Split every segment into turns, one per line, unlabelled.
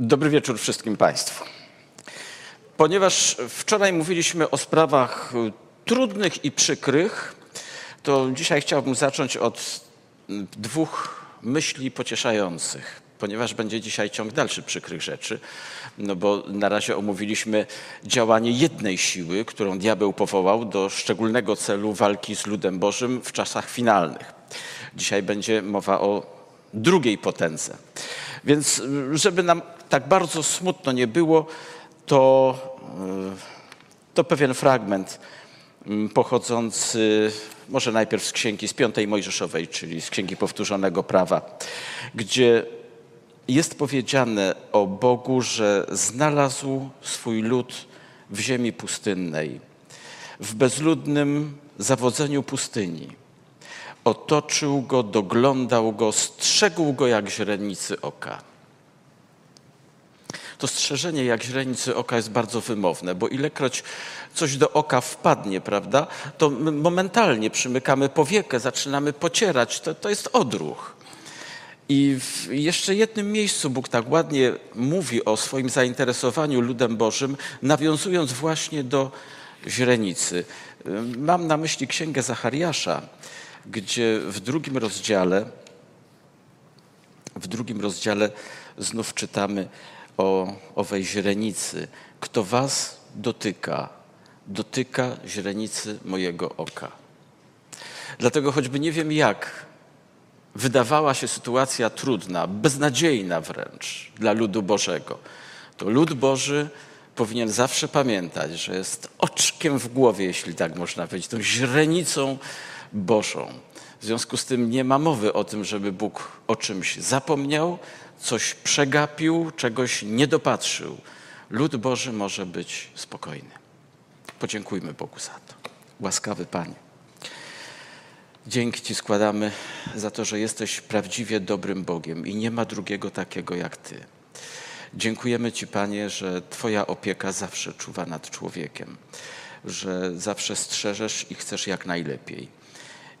Dobry wieczór wszystkim Państwu. Ponieważ wczoraj mówiliśmy o sprawach y, trudnych i przykrych, to dzisiaj chciałbym zacząć od mm, dwóch myśli pocieszających, ponieważ będzie dzisiaj ciąg dalszy przykrych rzeczy, no bo na razie omówiliśmy działanie jednej siły, którą diabeł powołał do szczególnego celu walki z ludem Bożym w czasach finalnych. Dzisiaj będzie mowa o drugiej potędze. Więc y, żeby nam tak bardzo smutno nie było, to, y, to pewien fragment mm, pochodzący może najpierw z księgi z piątej Mojżeszowej, czyli z księgi powtórzonego prawa, gdzie jest powiedziane o Bogu, że znalazł swój lud w ziemi pustynnej, w bezludnym zawodzeniu pustyni. Otoczył go, doglądał go, strzegł go jak źrenicy oka. To strzeżenie jak źrenicy oka jest bardzo wymowne, bo ilekroć coś do oka wpadnie, prawda, to momentalnie przymykamy powiekę, zaczynamy pocierać. To, to jest odruch. I w jeszcze jednym miejscu Bóg tak ładnie mówi o swoim zainteresowaniu ludem Bożym, nawiązując właśnie do źrenicy. Mam na myśli księgę Zachariasza, gdzie w drugim rozdziale, w drugim rozdziale znów czytamy o owej źrenicy. Kto was dotyka, dotyka źrenicy mojego oka. Dlatego choćby nie wiem jak wydawała się sytuacja trudna, beznadziejna wręcz dla ludu Bożego, to lud Boży powinien zawsze pamiętać, że jest oczkiem w głowie, jeśli tak można powiedzieć, tą źrenicą Bożą. W związku z tym nie ma mowy o tym, żeby Bóg o czymś zapomniał, coś przegapił, czegoś nie dopatrzył. Lud Boży może być spokojny. Podziękujmy Bogu za to. Łaskawy Panie. Dzięki Ci składamy za to, że jesteś prawdziwie dobrym Bogiem i nie ma drugiego takiego jak Ty. Dziękujemy Ci, Panie, że Twoja opieka zawsze czuwa nad człowiekiem, że zawsze strzeżesz i chcesz jak najlepiej.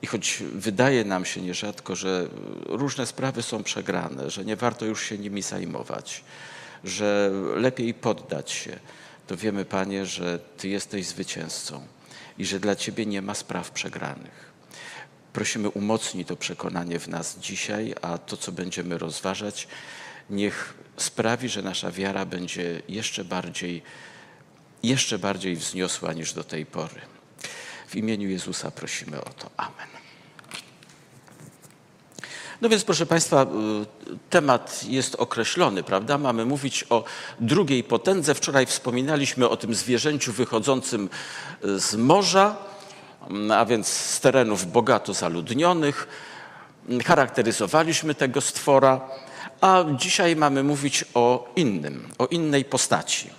I choć wydaje nam się nierzadko, że różne sprawy są przegrane, że nie warto już się nimi zajmować, że lepiej poddać się, to wiemy, Panie, że Ty jesteś zwycięzcą i że dla Ciebie nie ma spraw przegranych. Prosimy, umocnij to przekonanie w nas dzisiaj, a to, co będziemy rozważać, niech sprawi, że nasza wiara będzie jeszcze bardziej, jeszcze bardziej wzniosła niż do tej pory. W imieniu Jezusa prosimy o to. Amen. No więc, proszę Państwa, y, temat jest określony, prawda? Mamy mówić o drugiej potędze. Wczoraj wspominaliśmy o tym zwierzęciu wychodzącym z morza, a więc z terenów bogato zaludnionych. Charakteryzowaliśmy tego stwora, a dzisiaj mamy mówić o innym, o innej postaci.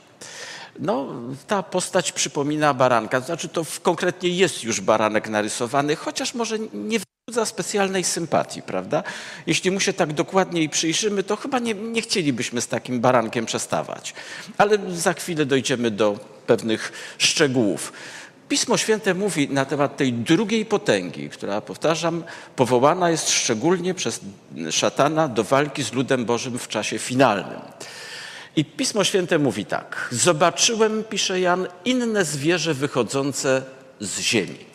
No, ta postać przypomina baranka, znaczy to konkretnie jest już baranek narysowany, chociaż może nie wzbudza specjalnej sympatii, prawda? Jeśli mu się tak dokładniej przyjrzymy, to chyba nie, nie chcielibyśmy z takim barankiem przestawać. Ale za chwilę dojdziemy do pewnych szczegółów. Pismo Święte mówi na temat tej drugiej potęgi, która, powtarzam, powołana jest szczególnie przez szatana do walki z ludem Bożym w czasie finalnym. I Pismo Święte mówi tak: Zobaczyłem, pisze Jan, inne zwierzę wychodzące z ziemi.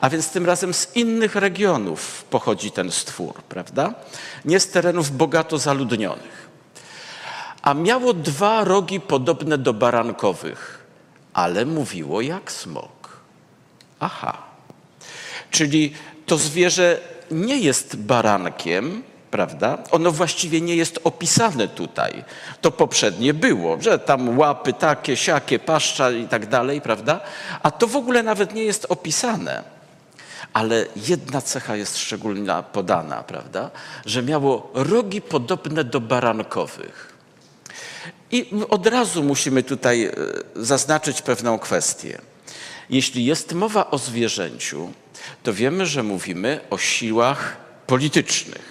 A więc tym razem z innych regionów pochodzi ten stwór, prawda? Nie z terenów bogato zaludnionych. A miało dwa rogi podobne do barankowych, ale mówiło jak smok. Aha. Czyli to zwierzę nie jest barankiem, prawda? Ono właściwie nie jest opisane tutaj. To poprzednie było, że tam łapy takie, siakie, paszcza i tak dalej, prawda? A to w ogóle nawet nie jest opisane. Ale jedna cecha jest szczególna podana, prawda? Że miało rogi podobne do barankowych. I od razu musimy tutaj e, zaznaczyć pewną kwestię. Jeśli jest mowa o zwierzęciu, to wiemy, że mówimy o siłach politycznych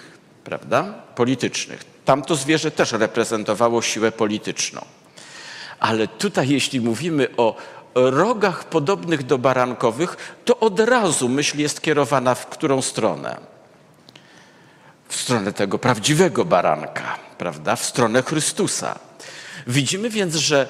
prawda? politycznych. Tamto zwierzę też reprezentowało siłę polityczną. Ale tutaj, jeśli mówimy o rogach podobnych do barankowych, to od razu myśl jest kierowana w którą stronę? w stronę tego prawdziwego baranka, prawda? W stronę Chrystusa. Widzimy więc, że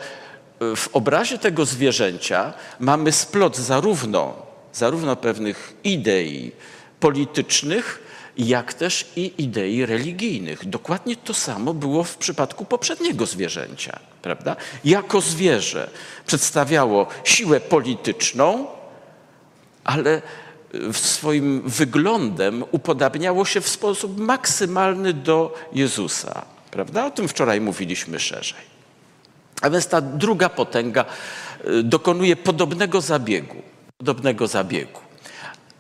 w obrazie tego zwierzęcia mamy splot zarówno, zarówno pewnych idei politycznych, jak też i idei religijnych. Dokładnie to samo było w przypadku poprzedniego zwierzęcia, prawda? Jako zwierzę przedstawiało siłę polityczną, ale swoim wyglądem upodabniało się w sposób maksymalny do Jezusa, prawda? O tym wczoraj mówiliśmy szerzej. A więc ta druga potęga y, dokonuje podobnego zabiegu, podobnego zabiegu.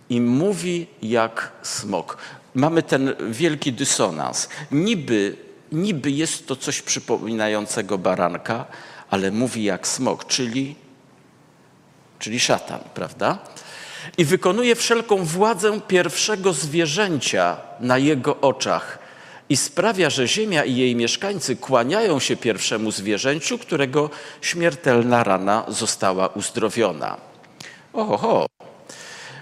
I mówi jak smok. Mamy ten wielki dysonans. Niby, niby jest to coś przypominającego baranka, ale mówi jak smok, czyli, czyli szatan, prawda? I wykonuje wszelką władzę pierwszego zwierzęcia na jego oczach i sprawia, że ziemia i jej mieszkańcy kłaniają się pierwszemu zwierzęciu, którego śmiertelna rana została uzdrowiona. Oho,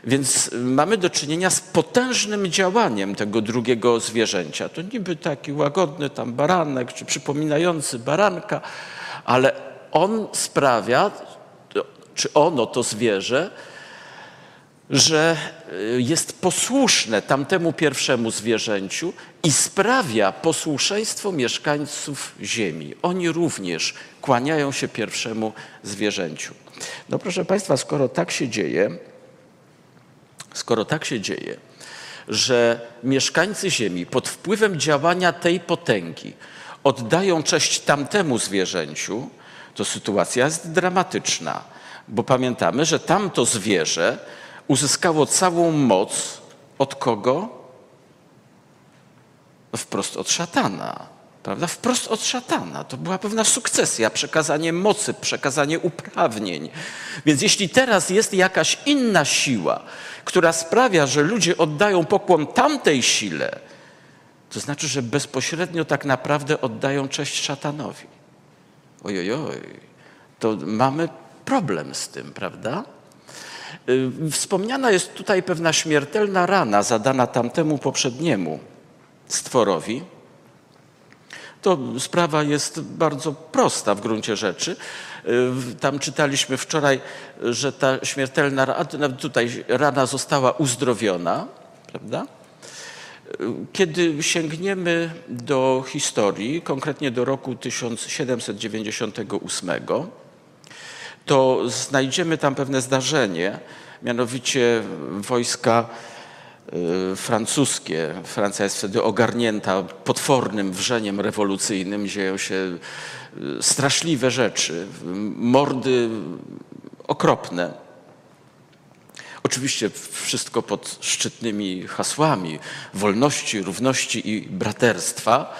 więc mamy do czynienia z potężnym działaniem tego drugiego zwierzęcia. To niby taki łagodny tam baranek, czy przypominający baranka, ale on sprawia, czy ono, to zwierzę, że y, jest posłuszne tamtemu pierwszemu zwierzęciu i sprawia posłuszeństwo mieszkańców ziemi. Oni również kłaniają się pierwszemu zwierzęciu. No proszę Państwa, skoro tak się dzieje, skoro tak się dzieje, że mieszkańcy ziemi pod wpływem działania tej potęgi oddają cześć tamtemu zwierzęciu, to sytuacja jest dramatyczna, bo pamiętamy, że tamto zwierzę uzyskało całą moc od kogo? Wprost od szatana. Prawda? Wprost od szatana. To była pewna sukcesja, przekazanie mocy, przekazanie uprawnień. Więc jeśli teraz jest jakaś inna siła, która sprawia, że ludzie oddają pokłon tamtej sile, to znaczy, że bezpośrednio tak naprawdę oddają cześć szatanowi. Ojojoj, to mamy problem z tym, prawda? Y, wspomniana jest tutaj pewna śmiertelna rana zadana tamtemu poprzedniemu stworowi. To sprawa jest bardzo prosta w gruncie rzeczy. Y, tam czytaliśmy wczoraj, że ta śmiertelna rana, tutaj rana została uzdrowiona, prawda? Y, kiedy sięgniemy do historii, konkretnie do roku 1798, to znajdziemy tam pewne zdarzenie, mianowicie wojska francuskie. Francja jest wtedy ogarnięta potwornym wrzeniem rewolucyjnym, dzieją się y, straszliwe rzeczy, mordy okropne. Oczywiście wszystko pod szczytnymi hasłami wolności, równości i braterstwa.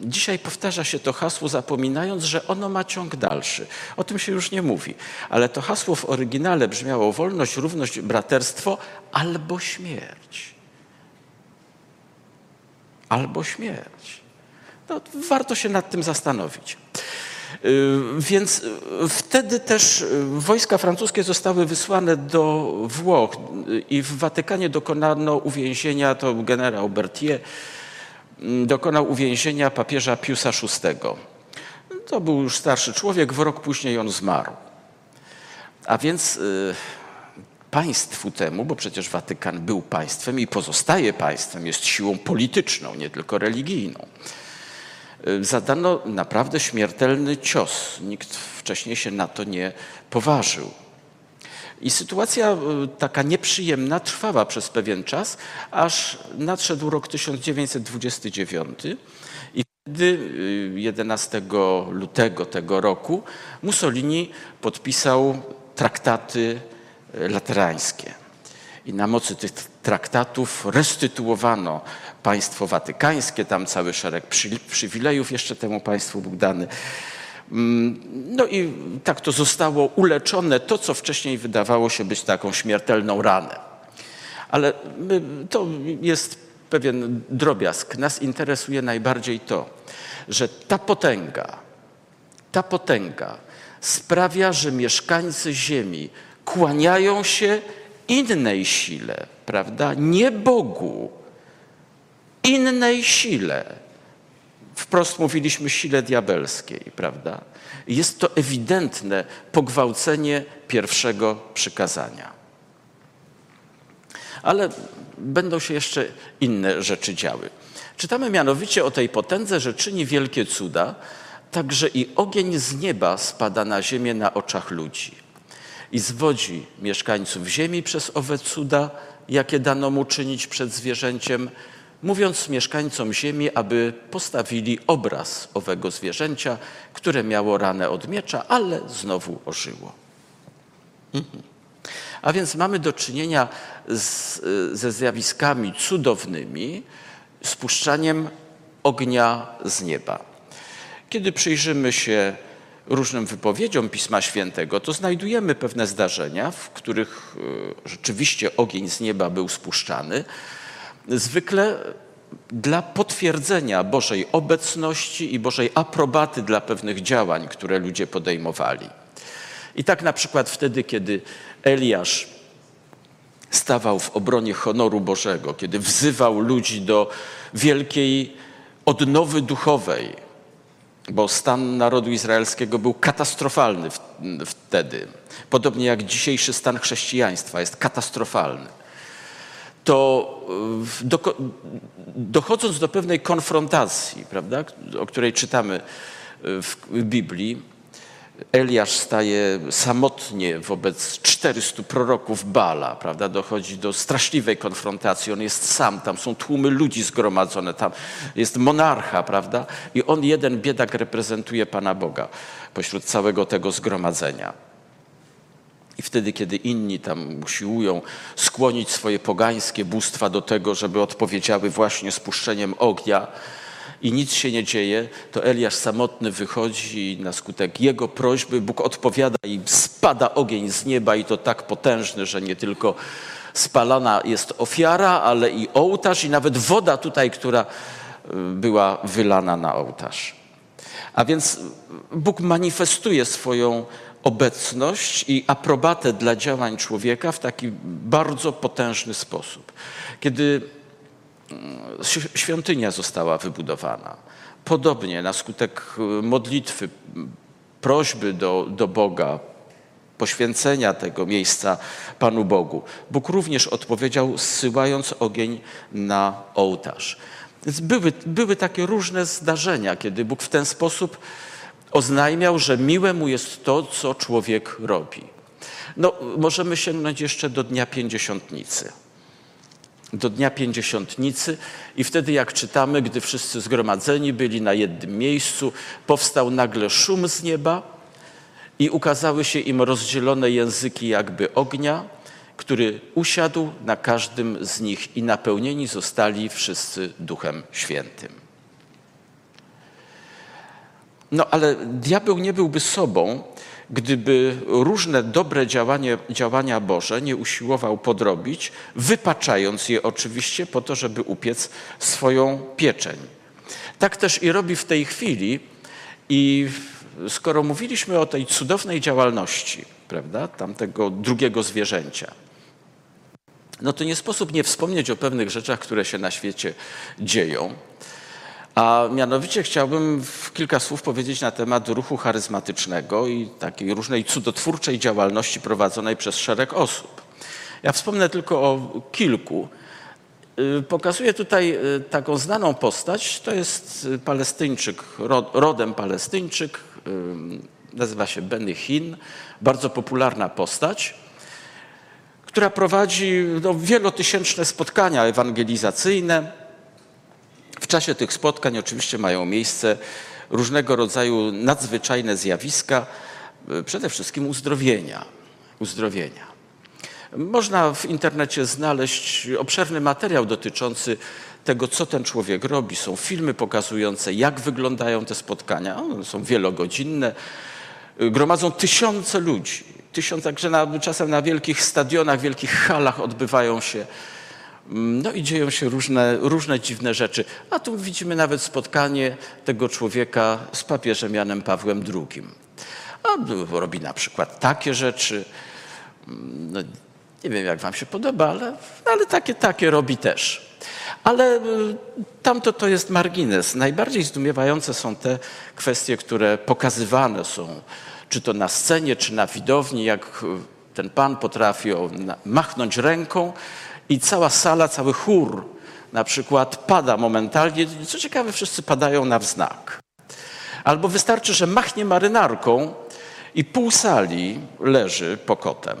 Dzisiaj powtarza się to hasło, zapominając, że ono ma ciąg dalszy. O tym się już nie mówi. Ale to hasło w oryginale brzmiało wolność, równość, braterstwo albo śmierć. Albo śmierć. No, warto się nad tym zastanowić. Y, więc wtedy też wojska francuskie zostały wysłane do Włoch i w Watykanie dokonano uwięzienia, to generał Berthier, dokonał uwięzienia papieża Piusa VI. To był już starszy człowiek, w rok później on zmarł. A więc y, państwu temu, bo przecież Watykan był państwem i pozostaje państwem, jest siłą polityczną, nie tylko religijną, y, zadano naprawdę śmiertelny cios. Nikt wcześniej się na to nie poważył. I sytuacja y, taka nieprzyjemna trwała przez pewien czas, aż nadszedł rok 1929 i wtedy 11 y, lutego tego roku Mussolini podpisał traktaty y, laterańskie. I na mocy tych traktatów restytuowano państwo watykańskie, tam cały szereg przywilejów jeszcze temu państwu był dany. Mm, no i tak to zostało uleczone, to co wcześniej wydawało się być taką śmiertelną ranę. Ale my, to jest pewien drobiazg. Nas interesuje najbardziej to, że ta potęga, ta potęga sprawia, że mieszkańcy Ziemi kłaniają się innej sile, prawda? Nie Bogu, innej sile. Wprost mówiliśmy sile diabelskiej, prawda? Jest to ewidentne pogwałcenie pierwszego przykazania. Ale będą się jeszcze inne rzeczy działy. Czytamy mianowicie o tej potędze, że czyni wielkie cuda, także i ogień z nieba spada na ziemię na oczach ludzi i zwodzi mieszkańców ziemi przez owe cuda, jakie dano mu czynić przed zwierzęciem, mówiąc mieszkańcom ziemi, aby postawili obraz owego zwierzęcia, które miało ranę od miecza, ale znowu ożyło. Mhm. A więc mamy do czynienia z, ze zjawiskami cudownymi, spuszczaniem ognia z nieba. Kiedy przyjrzymy się różnym wypowiedziom Pisma Świętego, to znajdujemy pewne zdarzenia, w których e, rzeczywiście ogień z nieba był spuszczany, zwykle dla potwierdzenia Bożej obecności i Bożej aprobaty dla pewnych działań, które ludzie podejmowali. I tak na przykład wtedy, kiedy Eliasz stawał w obronie honoru Bożego, kiedy wzywał ludzi do wielkiej odnowy duchowej, bo stan narodu izraelskiego był katastrofalny wtedy, podobnie jak dzisiejszy stan chrześcijaństwa jest katastrofalny. To dochodząc do pewnej konfrontacji, prawda, o której czytamy w Biblii, Eliasz staje samotnie wobec 400 proroków Bala, prawda? Dochodzi do straszliwej konfrontacji. On jest sam, tam są tłumy ludzi zgromadzone, tam jest monarcha, prawda? I on jeden biedak reprezentuje Pana Boga pośród całego tego zgromadzenia. I wtedy, kiedy inni tam usiłują skłonić swoje pogańskie bóstwa do tego, żeby odpowiedziały właśnie spuszczeniem ognia, i nic się nie dzieje, to Eliasz samotny wychodzi i na skutek jego prośby Bóg odpowiada i spada ogień z nieba i to tak potężny, że nie tylko spalana jest ofiara, ale i ołtarz i nawet woda tutaj, która y, była wylana na ołtarz. A więc Bóg manifestuje swoją obecność i aprobatę dla działań człowieka w taki bardzo potężny sposób. Kiedy świątynia została wybudowana. Podobnie na skutek y, modlitwy, prośby do, do Boga, poświęcenia tego miejsca Panu Bogu, Bóg również odpowiedział, zsyłając ogień na ołtarz. Więc były, były takie różne zdarzenia, kiedy Bóg w ten sposób oznajmiał, że miłe mu jest to, co człowiek robi. No, możemy sięgnąć jeszcze do Dnia Pięćdziesiątnicy do Dnia Pięćdziesiątnicy i wtedy, jak czytamy, gdy wszyscy zgromadzeni byli na jednym miejscu, powstał nagle szum z nieba i ukazały się im rozdzielone języki jakby ognia, który usiadł na każdym z nich i napełnieni zostali wszyscy Duchem Świętym. No ale diabeł nie byłby sobą, gdyby różne dobre działanie, działania Boże nie usiłował podrobić, wypaczając je oczywiście po to, żeby upiec swoją pieczeń. Tak też i robi w tej chwili i skoro mówiliśmy o tej cudownej działalności, prawda, tamtego drugiego zwierzęcia, no to nie sposób nie wspomnieć o pewnych rzeczach, które się na świecie dzieją. A mianowicie chciałbym kilka słów powiedzieć na temat ruchu charyzmatycznego i takiej różnej cudotwórczej działalności prowadzonej przez szereg osób. Ja wspomnę tylko o kilku. Y, pokazuję tutaj y, taką znaną postać. To jest Palestyńczyk, rodem Palestyńczyk. Y, nazywa się Benny Hinn. Bardzo popularna postać, która prowadzi no, wielotysięczne spotkania ewangelizacyjne w czasie tych spotkań oczywiście mają miejsce różnego rodzaju nadzwyczajne zjawiska, e, przede wszystkim uzdrowienia. uzdrowienia. Można w internecie znaleźć obszerny materiał dotyczący tego, co ten człowiek robi. Są filmy pokazujące, jak wyglądają te spotkania. One są wielogodzinne. E, gromadzą tysiące ludzi. Tysiące, także na, czasem na wielkich stadionach, wielkich halach odbywają się no i dzieją się różne, różne dziwne rzeczy. A tu widzimy nawet spotkanie tego człowieka z papieżem Janem Pawłem II. A robi na przykład takie rzeczy. No, Nie wiem, jak wam się podoba, ale, ale takie, takie robi też. Ale y, tamto to jest margines. Najbardziej zdumiewające są te kwestie, które pokazywane są, czy to na scenie, czy na widowni, jak y, ten pan potrafi machnąć ręką i cała sala, cały chór na przykład pada momentalnie. Co ciekawe, wszyscy padają na wznak. Albo wystarczy, że machnie marynarką i pół sali leży pokotem.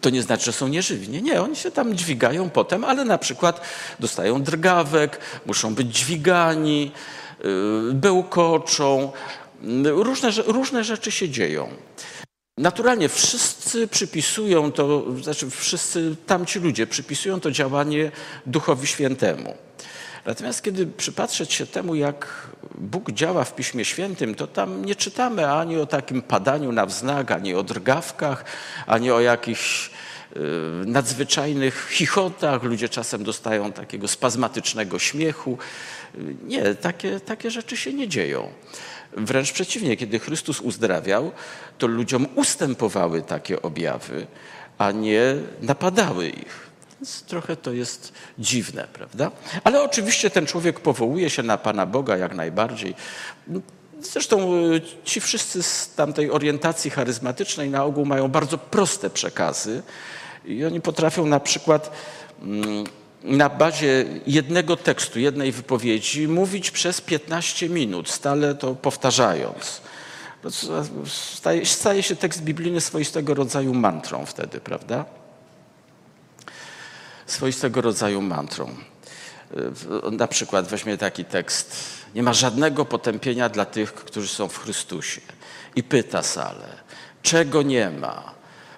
To nie znaczy, że są nieżywi. Nie, oni się tam dźwigają potem, ale na przykład dostają drgawek, muszą być dźwigani, yy, bełkoczą. Różne, różne rzeczy się dzieją. Naturalnie wszyscy przypisują to, znaczy wszyscy tamci ludzie przypisują to działanie Duchowi Świętemu. Natomiast kiedy przypatrzeć się temu, jak Bóg działa w Piśmie Świętym, to tam nie czytamy ani o takim padaniu na wznak, ani o drgawkach, ani o jakichś y, nadzwyczajnych chichotach. Ludzie czasem dostają takiego spazmatycznego śmiechu. Nie, takie, takie rzeczy się nie dzieją. Wręcz przeciwnie, kiedy Chrystus uzdrawiał, to ludziom ustępowały takie objawy, a nie napadały ich. Więc trochę to jest dziwne, prawda? Ale oczywiście ten człowiek powołuje się na Pana Boga jak najbardziej. Zresztą e, ci wszyscy z tamtej orientacji charyzmatycznej na ogół mają bardzo proste przekazy i oni potrafią na przykład mm, na bazie jednego tekstu, jednej wypowiedzi mówić przez 15 minut, stale to powtarzając. Staje, staje się tekst biblijny swoistego rodzaju mantrą wtedy, prawda? Swoistego rodzaju mantrą. Na przykład weźmie taki tekst. Nie ma żadnego potępienia dla tych, którzy są w Chrystusie. I pyta salę, czego nie ma?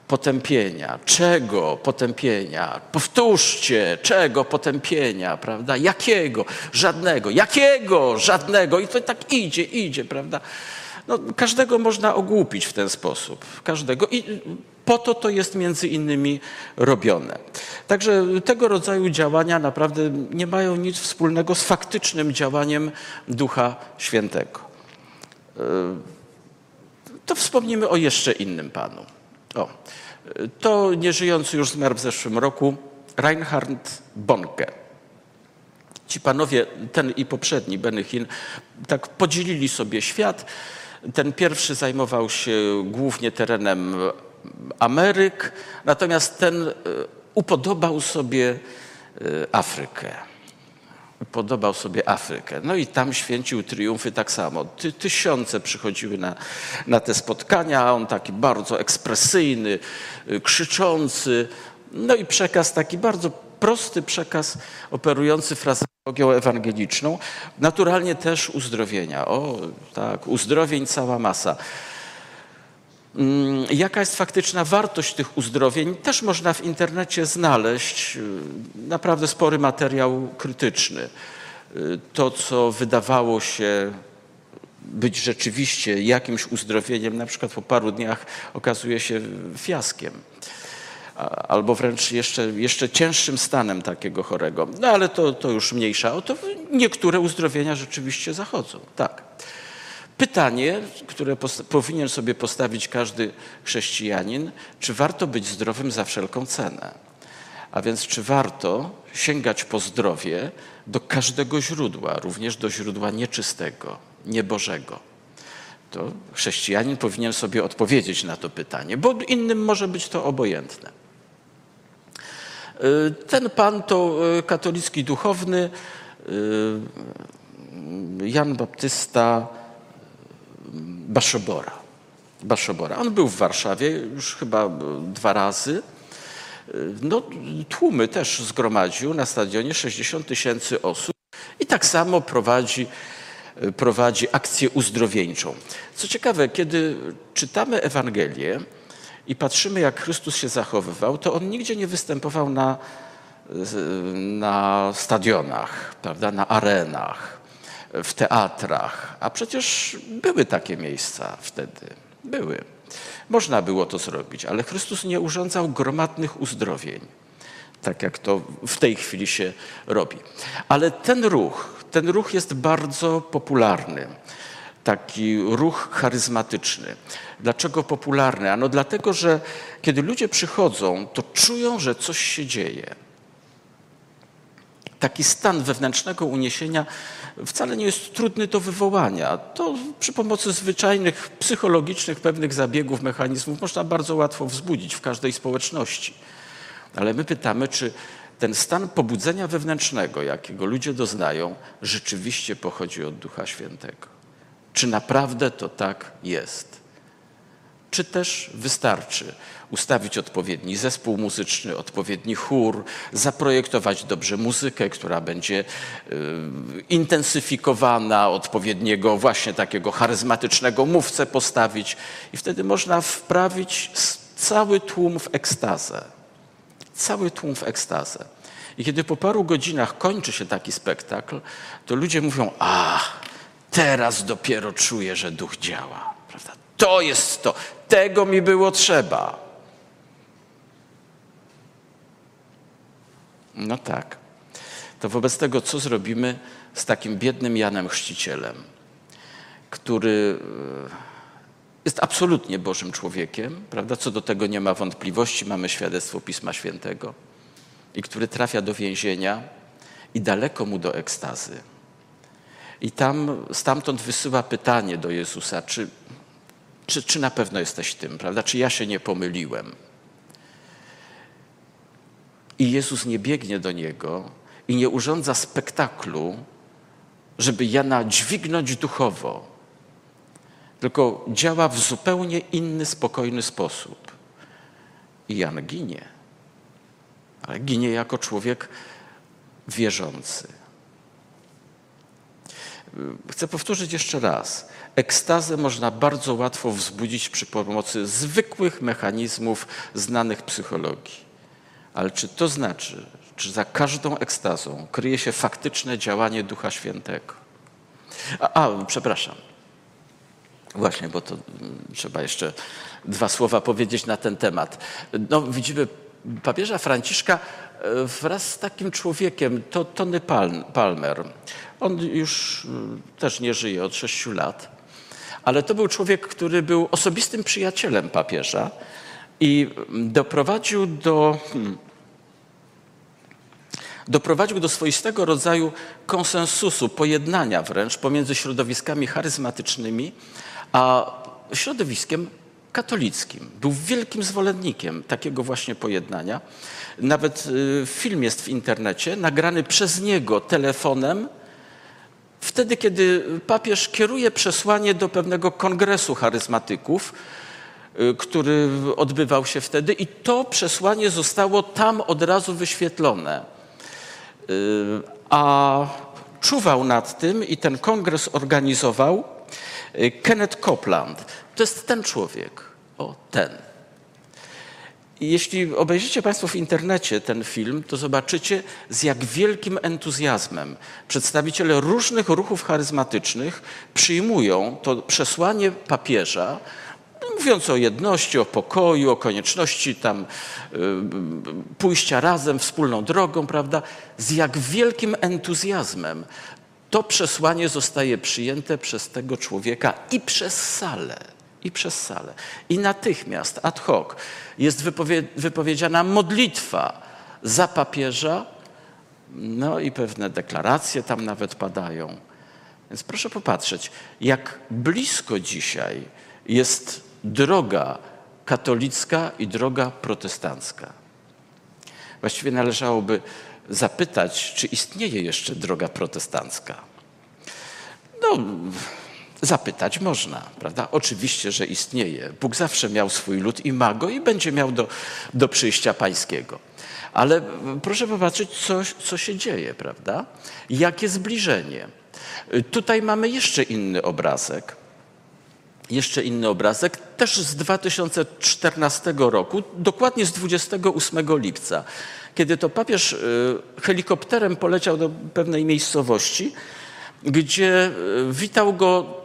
Potępienia. Czego potępienia? Powtórzcie, czego potępienia, prawda? Jakiego? Żadnego. Jakiego? Żadnego. I to tak idzie, idzie, prawda? No, każdego można ogłupić w ten sposób. Każdego. I po to to jest między innymi robione. Także tego rodzaju działania naprawdę nie mają nic wspólnego z faktycznym działaniem Ducha Świętego. E, to wspomnimy o jeszcze innym Panu. O, to nieżyjący już zmarł w zeszłym roku Reinhard Bonke. Ci panowie, ten i poprzedni Benychin, tak podzielili sobie świat. Ten pierwszy zajmował się głównie terenem Ameryk, natomiast ten e, upodobał sobie e, Afrykę podobał sobie Afrykę. No i tam święcił triumfy tak samo. Ty, tysiące przychodziły na, na te spotkania, a on taki bardzo ekspresyjny, y, krzyczący. No i przekaz taki bardzo prosty przekaz operujący frazeologią ewangeliczną. Naturalnie też uzdrowienia. O, tak, uzdrowień cała masa. Mm, jaka jest faktyczna wartość tych uzdrowień? Też można w internecie znaleźć y, naprawdę spory materiał krytyczny. Y, to, co wydawało się być rzeczywiście jakimś uzdrowieniem, na przykład po paru dniach okazuje się fiaskiem. Albo wręcz jeszcze, jeszcze cięższym stanem takiego chorego. No ale to, to już mniejsza o to. Niektóre uzdrowienia rzeczywiście zachodzą. Tak. Pytanie, które powinien sobie postawić każdy chrześcijanin, czy warto być zdrowym za wszelką cenę? A więc czy warto sięgać po zdrowie do każdego źródła, również do źródła nieczystego, niebożego? To chrześcijanin powinien sobie odpowiedzieć na to pytanie, bo innym może być to obojętne. Y, ten pan to y, katolicki duchowny y, Jan Baptysta Baszobora. Baszobora. On był w Warszawie już chyba dwa razy. No, tłumy też zgromadził na stadionie 60 tysięcy osób i tak samo prowadzi, prowadzi akcję uzdrowieńczą. Co ciekawe, kiedy czytamy Ewangelię i patrzymy, jak Chrystus się zachowywał, to on nigdzie nie występował na, na stadionach, prawda, na arenach w teatrach, a przecież były takie miejsca wtedy. Były. Można było to zrobić, ale Chrystus nie urządzał gromadnych uzdrowień, tak jak to w tej chwili się robi. Ale ten ruch, ten ruch jest bardzo popularny. taki ruch charyzmatyczny. Dlaczego popularny? Ano dlatego, że kiedy ludzie przychodzą, to czują, że coś się dzieje. Taki stan wewnętrznego uniesienia wcale nie jest trudny do wywołania. To przy pomocy zwyczajnych, psychologicznych pewnych zabiegów, mechanizmów można bardzo łatwo wzbudzić w każdej społeczności. Ale my pytamy, czy ten stan pobudzenia wewnętrznego, jakiego ludzie doznają, rzeczywiście pochodzi od Ducha Świętego. Czy naprawdę to tak jest? Czy też wystarczy ustawić odpowiedni zespół muzyczny, odpowiedni chór, zaprojektować dobrze muzykę, która będzie y, intensyfikowana, odpowiedniego właśnie takiego charyzmatycznego mówcę postawić i wtedy można wprawić cały tłum w ekstazę. Cały tłum w ekstazę. I kiedy po paru godzinach kończy się taki spektakl, to ludzie mówią, a teraz dopiero czuję, że duch działa. Prawda? To jest to. Tego mi było trzeba. No tak. To wobec tego, co zrobimy z takim biednym Janem Chrzcicielem, który e, jest absolutnie Bożym człowiekiem, prawda? Co do tego nie ma wątpliwości, mamy świadectwo Pisma Świętego, i który trafia do więzienia i daleko mu do ekstazy. I tam stamtąd wysyła pytanie do Jezusa, czy, czy, czy na pewno jesteś tym, prawda? Czy ja się nie pomyliłem? I Jezus nie biegnie do niego i nie urządza spektaklu, żeby Jana dźwignąć duchowo, tylko działa w zupełnie inny, spokojny sposób. I Jan ginie, ale ginie jako człowiek wierzący. Chcę powtórzyć jeszcze raz. Ekstazę można bardzo łatwo wzbudzić przy pomocy zwykłych mechanizmów znanych psychologii. Ale czy to znaczy, czy za każdą ekstazą kryje się faktyczne działanie Ducha Świętego? A, a przepraszam. Właśnie, bo to mm, trzeba jeszcze dwa słowa powiedzieć na ten temat. No, widzimy papieża Franciszka e, wraz z takim człowiekiem, to Tony Palmer. On już mm, też nie żyje od sześciu lat, ale to był człowiek, który był osobistym przyjacielem papieża i doprowadził do, hmm, doprowadził do swoistego rodzaju konsensusu, pojednania wręcz pomiędzy środowiskami charyzmatycznymi a środowiskiem katolickim. Był wielkim zwolennikiem takiego właśnie pojednania. Nawet y, film jest w internecie, nagrany przez niego telefonem, wtedy, kiedy papież kieruje przesłanie do pewnego kongresu charyzmatyków, y, który odbywał się wtedy, i to przesłanie zostało tam od razu wyświetlone. Y, a czuwał nad tym i ten kongres organizował Kenneth Copeland. To jest ten człowiek. O, ten. Jeśli obejrzycie Państwo w internecie ten film, to zobaczycie, z jak wielkim entuzjazmem przedstawiciele różnych ruchów charyzmatycznych przyjmują to przesłanie papieża, mówiąc o jedności, o pokoju, o konieczności tam y, pójścia razem, wspólną drogą, prawda? Z jak wielkim entuzjazmem to przesłanie zostaje przyjęte przez tego człowieka i przez salę i przez salę. I natychmiast, ad hoc, jest wypowie wypowiedziana modlitwa za papieża, no i pewne deklaracje tam nawet padają. Więc proszę popatrzeć, jak blisko dzisiaj jest droga katolicka i droga protestancka. Właściwie należałoby zapytać, czy istnieje jeszcze droga protestancka. No, Zapytać można, prawda? Oczywiście, że istnieje. Bóg zawsze miał swój lud i ma go i będzie miał do, do przyjścia pańskiego. Ale proszę popatrzeć, co, co się dzieje, prawda? Jakie zbliżenie. Tutaj mamy jeszcze inny obrazek. Jeszcze inny obrazek, też z 2014 roku, dokładnie z 28 lipca, kiedy to papież y, helikopterem poleciał do pewnej miejscowości, gdzie y, witał go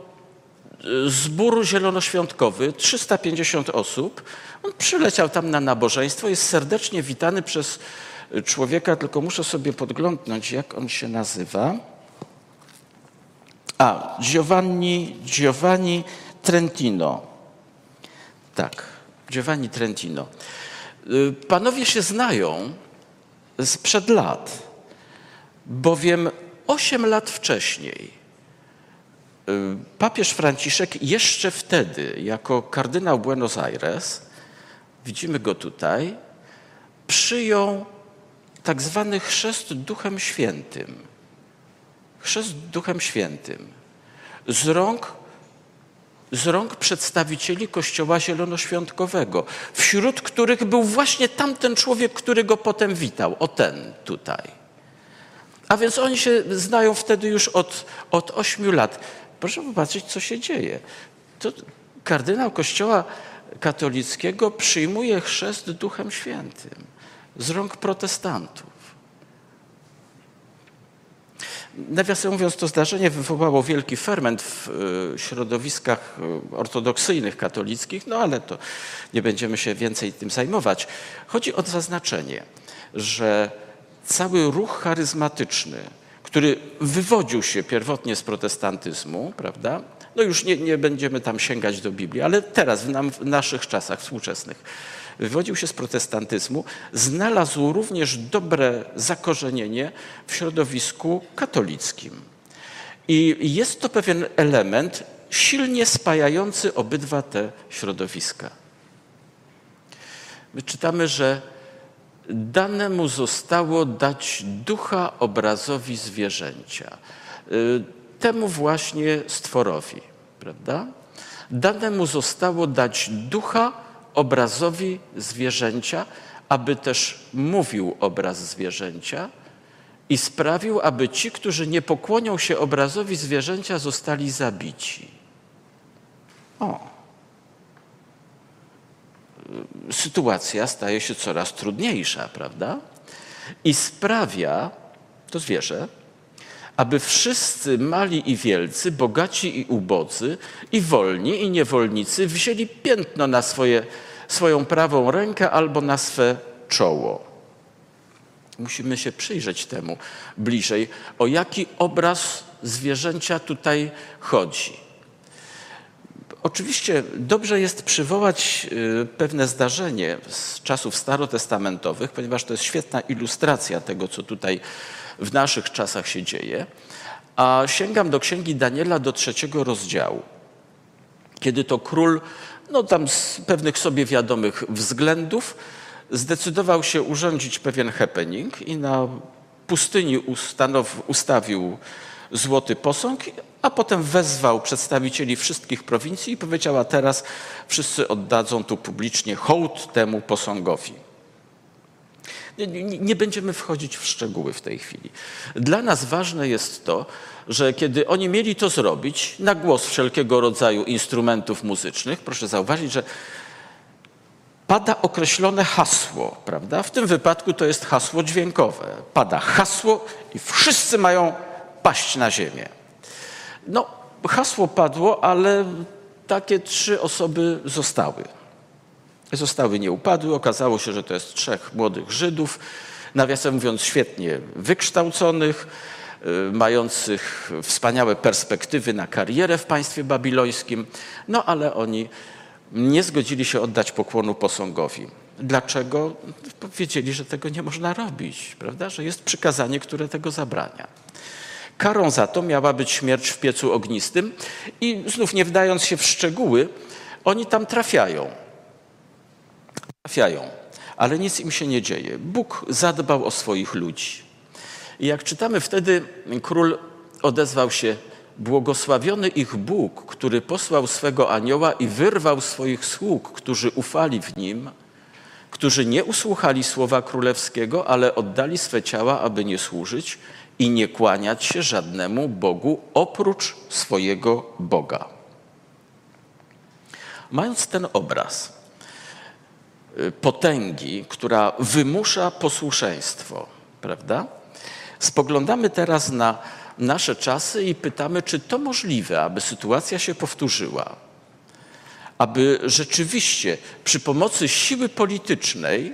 zbór zielonoświątkowy, 350 osób. On przyleciał tam na nabożeństwo, jest serdecznie witany przez człowieka, tylko muszę sobie podglądnąć, jak on się nazywa. A, Giovanni, Giovanni Trentino. Tak, Giovanni Trentino. Y, panowie się znają sprzed lat, bowiem osiem lat wcześniej y, papież Franciszek jeszcze wtedy, jako kardynał Buenos Aires, widzimy go tutaj, przyjął tak zwany chrzest Duchem Świętym. Chrzest Duchem Świętym z rąk, z rąk przedstawicieli Kościoła Zielonoświątkowego, wśród których był właśnie tamten człowiek, który go potem witał, o ten tutaj. A więc oni się znają wtedy już od, od ośmiu lat. Proszę popatrzeć, co się dzieje. To kardynał Kościoła katolickiego przyjmuje chrzest Duchem Świętym z rąk protestantów. Nawiasem mówiąc, to zdarzenie wywołało wielki ferment w e, środowiskach e, ortodoksyjnych, katolickich, no ale to nie będziemy się więcej tym zajmować. Chodzi o zaznaczenie, że cały ruch charyzmatyczny, który wywodził się pierwotnie z protestantyzmu, prawda? No już nie, nie będziemy tam sięgać do Biblii, ale teraz, w, nam, w naszych czasach współczesnych, wywodził się z protestantyzmu, znalazł również dobre zakorzenienie w środowisku katolickim. I jest to pewien element silnie spajający obydwa te środowiska. My czytamy, że dane mu zostało dać ducha obrazowi zwierzęcia. Y, temu właśnie stworowi, prawda? Dane mu zostało dać ducha obrazowi zwierzęcia, aby też mówił obraz zwierzęcia i sprawił, aby ci, którzy nie pokłonią się obrazowi zwierzęcia, zostali zabici. O. Sytuacja staje się coraz trudniejsza, prawda? I sprawia, to zwierzę, aby wszyscy mali i wielcy, bogaci i ubodzy, i wolni i niewolnicy wzięli piętno na swoje, swoją prawą rękę albo na swe czoło. Musimy się przyjrzeć temu bliżej, o jaki obraz zwierzęcia tutaj chodzi. Oczywiście dobrze jest przywołać y, pewne zdarzenie z czasów starotestamentowych, ponieważ to jest świetna ilustracja tego, co tutaj w naszych czasach się dzieje. A sięgam do księgi Daniela do trzeciego rozdziału, kiedy to król, no tam z pewnych sobie wiadomych względów, zdecydował się urządzić pewien happening i na pustyni ustanow, ustawił złoty posąg, a potem wezwał przedstawicieli wszystkich prowincji i powiedział, a teraz wszyscy oddadzą tu publicznie hołd temu posągowi. Nie, będziemy wchodzić w szczegóły w tej chwili. Dla nas ważne jest to, że kiedy oni mieli to zrobić, na głos wszelkiego rodzaju instrumentów muzycznych, proszę zauważyć, że pada określone hasło, prawda? W tym wypadku to jest hasło dźwiękowe. Pada hasło i wszyscy mają paść na ziemię. No, hasło padło, ale takie trzy osoby zostały zostały nie upadły. Okazało się, że to jest trzech młodych Żydów, nawiasem mówiąc świetnie wykształconych, y, mających wspaniałe perspektywy na karierę w państwie babilońskim, no ale oni nie zgodzili się oddać pokłonu posągowi. Dlaczego? Wiedzieli, że tego nie można robić, prawda? że jest przykazanie, które tego zabrania. Karą za to miała być śmierć w piecu ognistym i znów nie wdając się w szczegóły, oni tam trafiają trafiają, ale nic im się nie dzieje. Bóg zadbał o swoich ludzi. I jak czytamy wtedy, król odezwał się: Błogosławiony ich Bóg, który posłał swego anioła i wyrwał swoich sług, którzy ufali w nim, którzy nie usłuchali słowa królewskiego, ale oddali swe ciała, aby nie służyć i nie kłaniać się żadnemu Bogu oprócz swojego Boga. Mając ten obraz, potęgi, która wymusza posłuszeństwo, prawda? Spoglądamy teraz na nasze czasy i pytamy, czy to możliwe, aby sytuacja się powtórzyła, aby rzeczywiście przy pomocy siły politycznej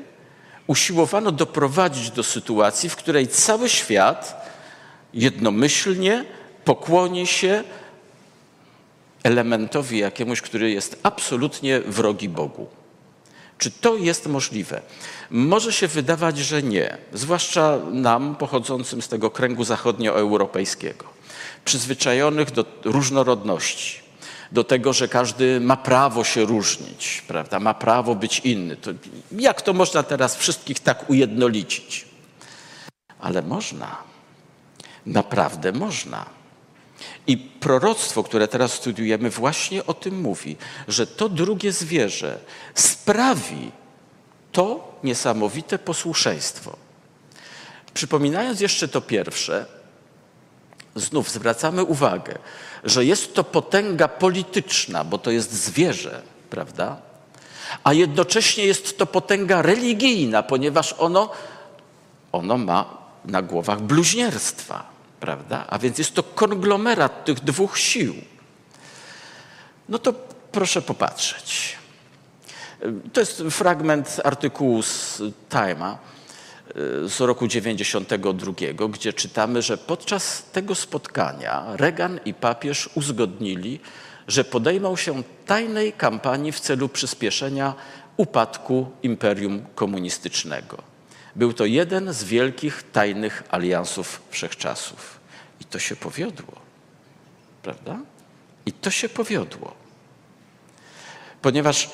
usiłowano doprowadzić do sytuacji, w której cały świat jednomyślnie pokłoni się elementowi jakiemuś, który jest absolutnie wrogi Bogu. Czy to jest możliwe? Może się wydawać, że nie, zwłaszcza nam pochodzącym z tego kręgu zachodnioeuropejskiego, przyzwyczajonych do różnorodności, do tego, że każdy ma prawo się różnić, prawda? ma prawo być inny. To jak to można teraz wszystkich tak ujednolicić? Ale można. Naprawdę można. I proroctwo, które teraz studiujemy, właśnie o tym mówi, że to drugie zwierzę sprawi to niesamowite posłuszeństwo. Przypominając jeszcze to pierwsze, znów zwracamy uwagę, że jest to potęga polityczna, bo to jest zwierzę, prawda? A jednocześnie jest to potęga religijna, ponieważ ono, ono ma na głowach bluźnierstwa, prawda? A więc jest to konglomerat tych dwóch sił. No to proszę popatrzeć. To jest fragment artykułu z Time'a z roku 92, gdzie czytamy, że podczas tego spotkania Reagan i papież uzgodnili, że podejmą się tajnej kampanii w celu przyspieszenia upadku imperium komunistycznego. Był to jeden z wielkich tajnych aliansów wszechczasów. I to się powiodło. Prawda? I to się powiodło. Ponieważ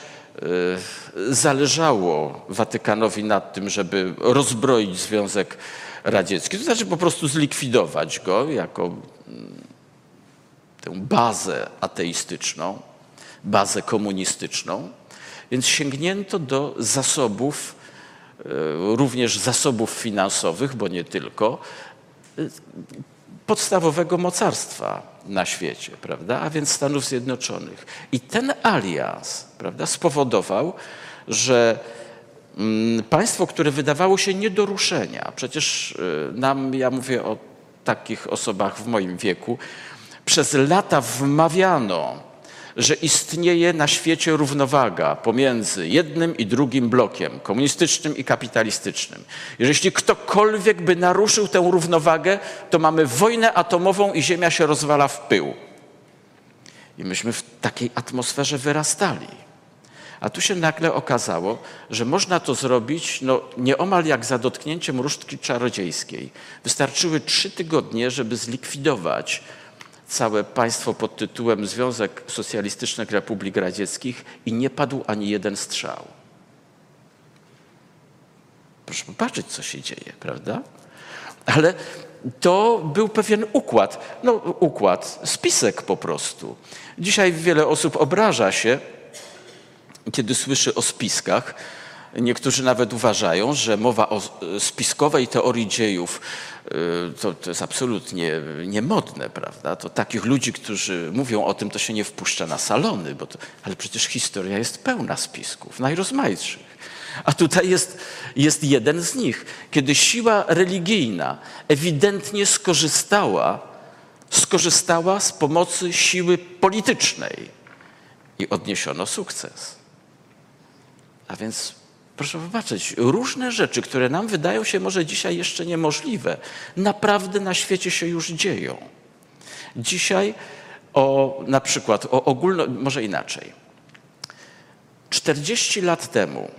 Y, zależało Watykanowi nad tym, żeby rozbroić Związek Radziecki, to znaczy po prostu zlikwidować go jako tę bazę ateistyczną, bazę komunistyczną. Więc sięgnięto do zasobów, również zasobów finansowych, bo nie tylko, y, podstawowego mocarstwa na świecie, prawda? a więc Stanów Zjednoczonych. I ten alians prawda, spowodował, że mm, państwo, które wydawało się nie do ruszenia, przecież y, nam, ja mówię o takich osobach w moim wieku, przez lata wmawiano, że istnieje na świecie równowaga pomiędzy jednym i drugim blokiem, komunistycznym i kapitalistycznym. Jeśli ktokolwiek by naruszył tę równowagę, to mamy wojnę atomową i Ziemia się rozwala w pył. I myśmy w takiej atmosferze wyrastali. A tu się nagle okazało, że można to zrobić no, nieomal jak za dotknięciem różdżki czarodziejskiej. Wystarczyły trzy tygodnie, żeby zlikwidować całe państwo pod tytułem Związek Socjalistycznych Republik Radzieckich i nie padł ani jeden strzał. Proszę popatrzeć, co się dzieje, prawda? Ale to był pewien układ, no układ, spisek po prostu. Dzisiaj wiele osób obraża się, kiedy słyszy o spiskach. Niektórzy nawet uważają, że mowa o spiskowej teorii dziejów Y, to, to jest absolutnie niemodne, prawda? To takich ludzi, którzy mówią o tym, to się nie wpuszcza na salony, bo to, ale przecież historia jest pełna spisków, najrozmaitszych. A tutaj jest, jest jeden z nich, kiedy siła religijna ewidentnie skorzystała, skorzystała z pomocy siły politycznej i odniesiono sukces. A więc Proszę popatrzeć, różne rzeczy, które nam wydają się może dzisiaj jeszcze niemożliwe, naprawdę na świecie się już dzieją. Dzisiaj o na przykład o ogólno, może inaczej. 40 lat temu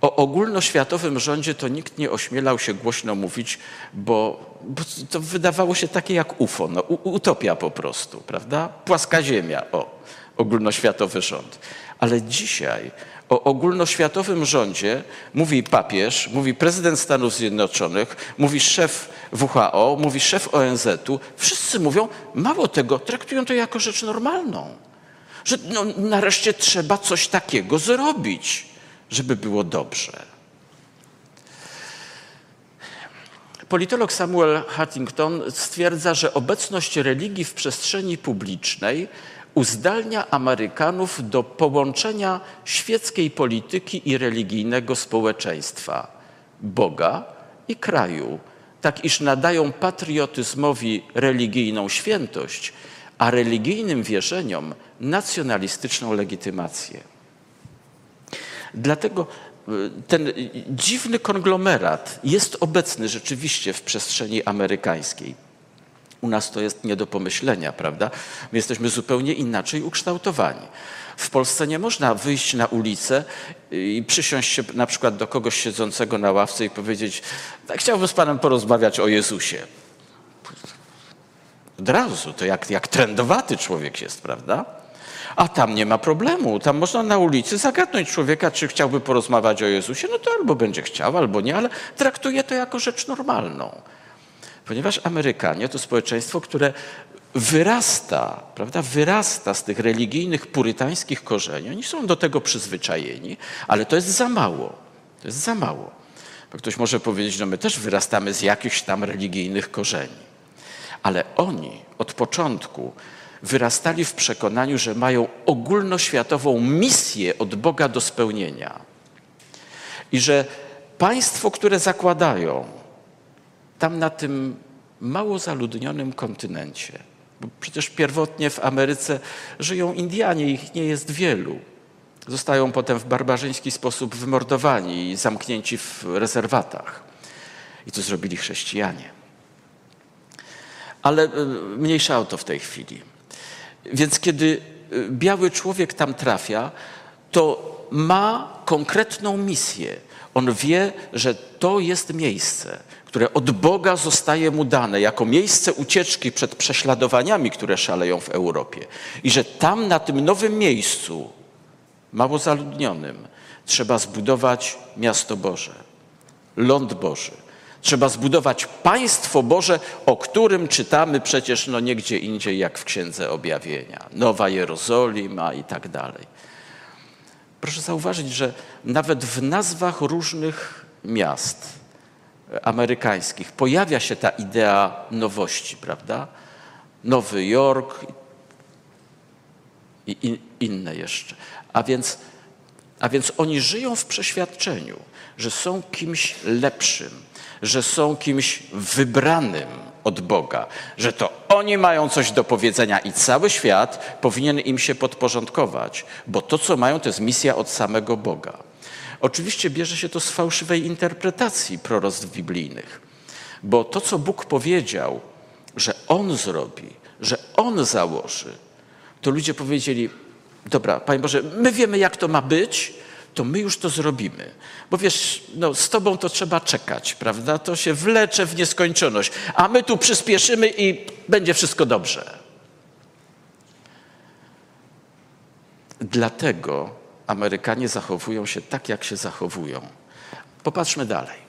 o ogólnoświatowym rządzie to nikt nie ośmielał się głośno mówić, bo, bo to wydawało się takie jak UFO, no, utopia po prostu, prawda? Płaska ziemia, o, ogólnoświatowy rząd. Ale dzisiaj o ogólnoświatowym rządzie mówi papież, mówi prezydent Stanów Zjednoczonych, mówi szef WHO, mówi szef ONZ-u. Wszyscy mówią, mało tego, traktują to jako rzecz normalną. Że no, nareszcie trzeba coś takiego zrobić, żeby było dobrze. Politolog Samuel Huntington stwierdza, że obecność religii w przestrzeni publicznej uzdalnia Amerykanów do połączenia świeckiej polityki i religijnego społeczeństwa, Boga i kraju, tak iż nadają patriotyzmowi religijną świętość, a religijnym wierzeniom nacjonalistyczną legitymację. Dlatego y, ten dziwny konglomerat jest obecny rzeczywiście w przestrzeni amerykańskiej. U nas to jest nie do pomyślenia, prawda? My jesteśmy zupełnie inaczej ukształtowani. W Polsce nie można wyjść na ulicę i przysiąść się na przykład do kogoś siedzącego na ławce i powiedzieć: tak, Chciałbym z Panem porozmawiać o Jezusie. Od razu, to jak, jak trendowaty człowiek jest, prawda? A tam nie ma problemu. Tam można na ulicy zagadnąć człowieka, czy chciałby porozmawiać o Jezusie. No to albo będzie chciał, albo nie, ale traktuje to jako rzecz normalną. Ponieważ Amerykanie to społeczeństwo, które wyrasta, prawda, wyrasta z tych religijnych, purytańskich korzeni. Oni są do tego przyzwyczajeni, ale to jest za mało. To jest za mało. Bo ktoś może powiedzieć, no my też wyrastamy z jakichś tam religijnych korzeni. Ale oni od początku wyrastali w przekonaniu, że mają ogólnoświatową misję od Boga do spełnienia. I że państwo, które zakładają tam na tym mało zaludnionym kontynencie, bo przecież pierwotnie w Ameryce żyją Indianie, ich nie jest wielu. Zostają potem w barbarzyński sposób wymordowani i zamknięci w rezerwatach. I to zrobili chrześcijanie. Ale e, mniejsza o to w tej chwili. Więc kiedy e, biały człowiek tam trafia, to ma konkretną misję. On wie, że to jest miejsce, które od Boga zostaje mu dane jako miejsce ucieczki przed prześladowaniami, które szaleją w Europie. I że tam, na tym nowym miejscu, mało zaludnionym, trzeba zbudować miasto Boże, ląd Boży. Trzeba zbudować państwo Boże, o którym czytamy przecież no nie gdzie indziej jak w Księdze Objawienia. Nowa Jerozolima i tak dalej. Proszę zauważyć, że nawet w nazwach różnych miast, amerykańskich pojawia się ta idea nowości, prawda? Nowy Jork i in, inne jeszcze. A więc, a więc oni żyją w przeświadczeniu, że są kimś lepszym, że są kimś wybranym od Boga, że to oni mają coś do powiedzenia i cały świat powinien im się podporządkować, bo to, co mają, to jest misja od samego Boga. Oczywiście bierze się to z fałszywej interpretacji proroctw biblijnych, bo to, co Bóg powiedział, że On zrobi, że On założy, to ludzie powiedzieli: Dobra, Panie Boże, my wiemy, jak to ma być, to my już to zrobimy. Bo wiesz, no, z Tobą to trzeba czekać, prawda? To się wlecze w nieskończoność, a my tu przyspieszymy i będzie wszystko dobrze. Dlatego Amerykanie zachowują się tak, jak się zachowują. Popatrzmy dalej.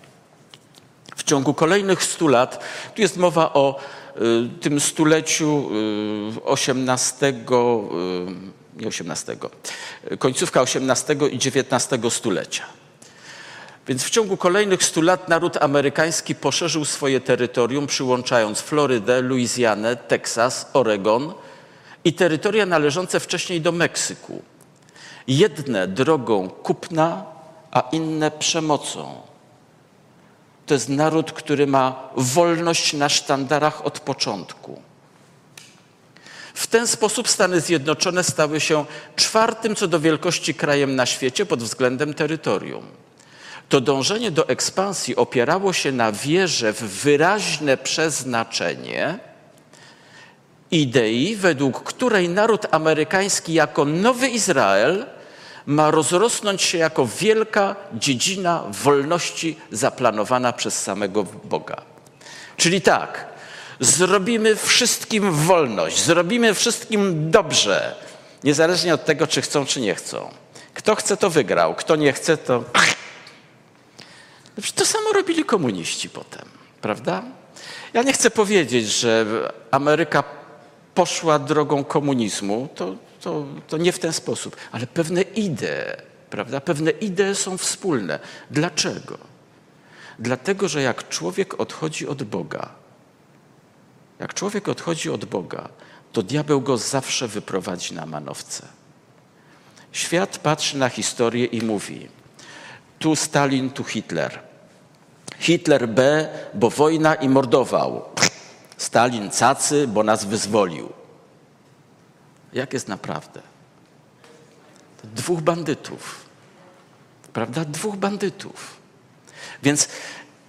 W ciągu kolejnych stu lat, tu jest mowa o y, tym stuleciu XVIII, y, y, nie XVIII, końcówka XVIII i XIX stulecia. Więc w ciągu kolejnych stu lat naród amerykański poszerzył swoje terytorium, przyłączając Florydę, Luizjanę, Teksas, Oregon i terytoria należące wcześniej do Meksyku jedne drogą kupna, a inne przemocą. To jest naród, który ma wolność na sztandarach od początku. W ten sposób Stany Zjednoczone stały się czwartym co do wielkości krajem na świecie pod względem terytorium. To dążenie do ekspansji opierało się na wierze w wyraźne przeznaczenie idei, według której naród amerykański jako nowy Izrael ma rozrosnąć się jako wielka dziedzina wolności zaplanowana przez samego Boga. Czyli tak, zrobimy wszystkim wolność, zrobimy wszystkim dobrze, niezależnie od tego, czy chcą, czy nie chcą. Kto chce, to wygrał, kto nie chce, to. To samo robili komuniści potem, prawda? Ja nie chcę powiedzieć, że Ameryka poszła drogą komunizmu. To to, to nie w ten sposób, ale pewne idee, prawda? Pewne idee są wspólne. Dlaczego? Dlatego, że jak człowiek odchodzi od Boga, jak człowiek odchodzi od Boga, to diabeł go zawsze wyprowadzi na manowce. Świat patrzy na historię i mówi: tu Stalin, tu Hitler. Hitler B, bo wojna i mordował. Stalin cacy, bo nas wyzwolił jak jest naprawdę. Dwóch bandytów, prawda? Dwóch bandytów. Więc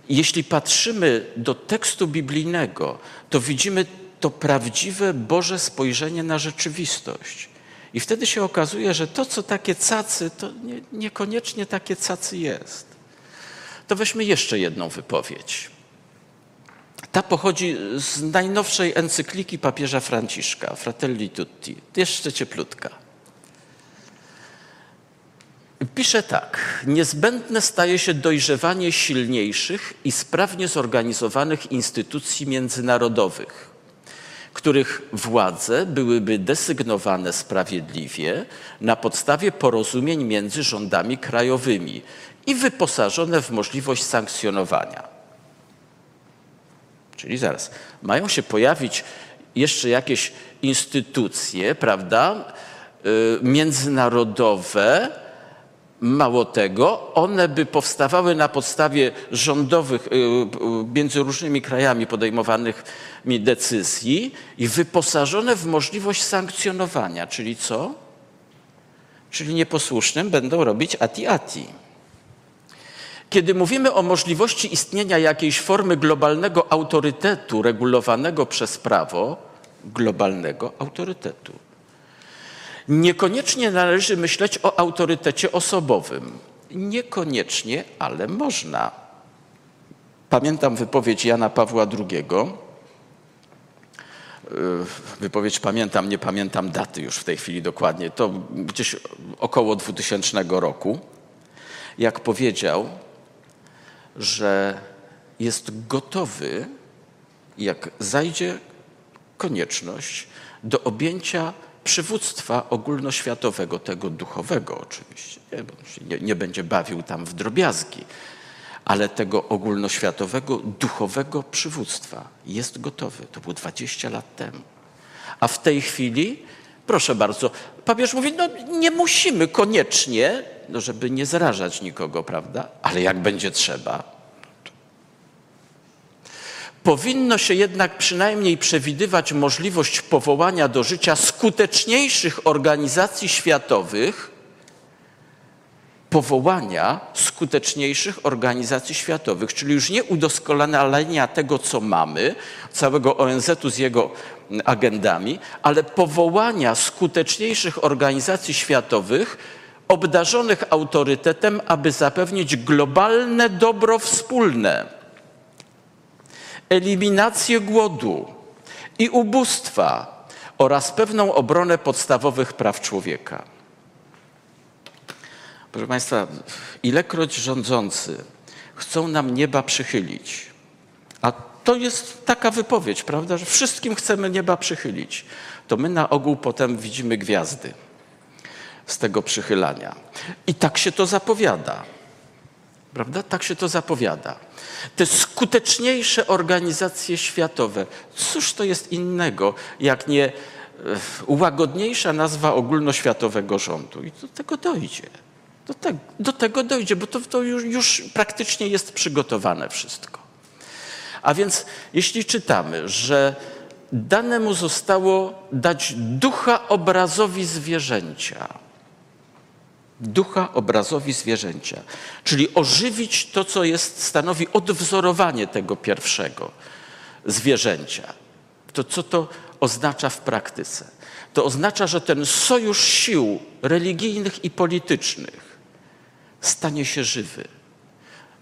jeśli patrzymy do tekstu biblijnego, to widzimy to prawdziwe Boże spojrzenie na rzeczywistość. I wtedy się okazuje, że to, co takie cacy, to nie, niekoniecznie takie cacy jest. To weźmy jeszcze jedną wypowiedź. Ta pochodzi z najnowszej encykliki papieża Franciszka, Fratelli Tutti, jeszcze cieplutka. Pisze tak: Niezbędne staje się dojrzewanie silniejszych i sprawnie zorganizowanych instytucji międzynarodowych, których władze byłyby desygnowane sprawiedliwie na podstawie porozumień między rządami krajowymi i wyposażone w możliwość sankcjonowania. Czyli zaraz, mają się pojawić jeszcze jakieś instytucje, prawda, y, międzynarodowe, Mało tego, one by powstawały na podstawie rządowych, y, y, między różnymi krajami podejmowanych decyzji i wyposażone w możliwość sankcjonowania. Czyli co? Czyli nieposłusznym będą robić ati-ati. Kiedy mówimy o możliwości istnienia jakiejś formy globalnego autorytetu regulowanego przez prawo, globalnego autorytetu, Niekoniecznie należy myśleć o autorytecie osobowym. Niekoniecznie, ale można. Pamiętam wypowiedź Jana Pawła II. Yy, wypowiedź pamiętam, nie pamiętam daty już w tej chwili dokładnie. To gdzieś około 2000 roku. Jak powiedział, że jest gotowy, jak zajdzie konieczność, do objęcia przywództwa ogólnoświatowego, tego duchowego oczywiście, nie, nie będzie bawił tam w drobiazgi, ale tego ogólnoświatowego, duchowego przywództwa jest gotowy. To było 20 lat temu. A w tej chwili, proszę bardzo, papież mówi, no nie musimy koniecznie, no żeby nie zrażać nikogo, prawda? Ale jak będzie trzeba, powinno się jednak przynajmniej przewidywać możliwość powołania do życia skuteczniejszych organizacji światowych, powołania skuteczniejszych organizacji światowych, czyli już nie udoskonalenia tego, co mamy, całego ONZ-u z jego agendami, ale powołania skuteczniejszych organizacji światowych, obdarzonych autorytetem, aby zapewnić globalne dobro wspólne eliminację głodu i ubóstwa oraz pewną obronę podstawowych praw człowieka. Proszę Państwa, ilekroć rządzący chcą nam nieba przychylić, a to jest taka wypowiedź, prawda, że wszystkim chcemy nieba przychylić, to my na ogół potem widzimy gwiazdy z tego przychylania. I tak się to zapowiada. Prawda? Tak się to zapowiada. Te skuteczniejsze organizacje światowe, cóż to jest innego, jak nie e, łagodniejsza nazwa ogólnoświatowego rządu. I do tego dojdzie. Do, te, do tego dojdzie, bo to, to już, już praktycznie jest przygotowane wszystko. A więc jeśli czytamy, że dane mu zostało dać ducha obrazowi zwierzęcia, ducha obrazowi zwierzęcia, czyli ożywić to, co jest, stanowi odwzorowanie tego pierwszego zwierzęcia. To co to oznacza w praktyce? To oznacza, że ten sojusz sił religijnych i politycznych stanie się żywy.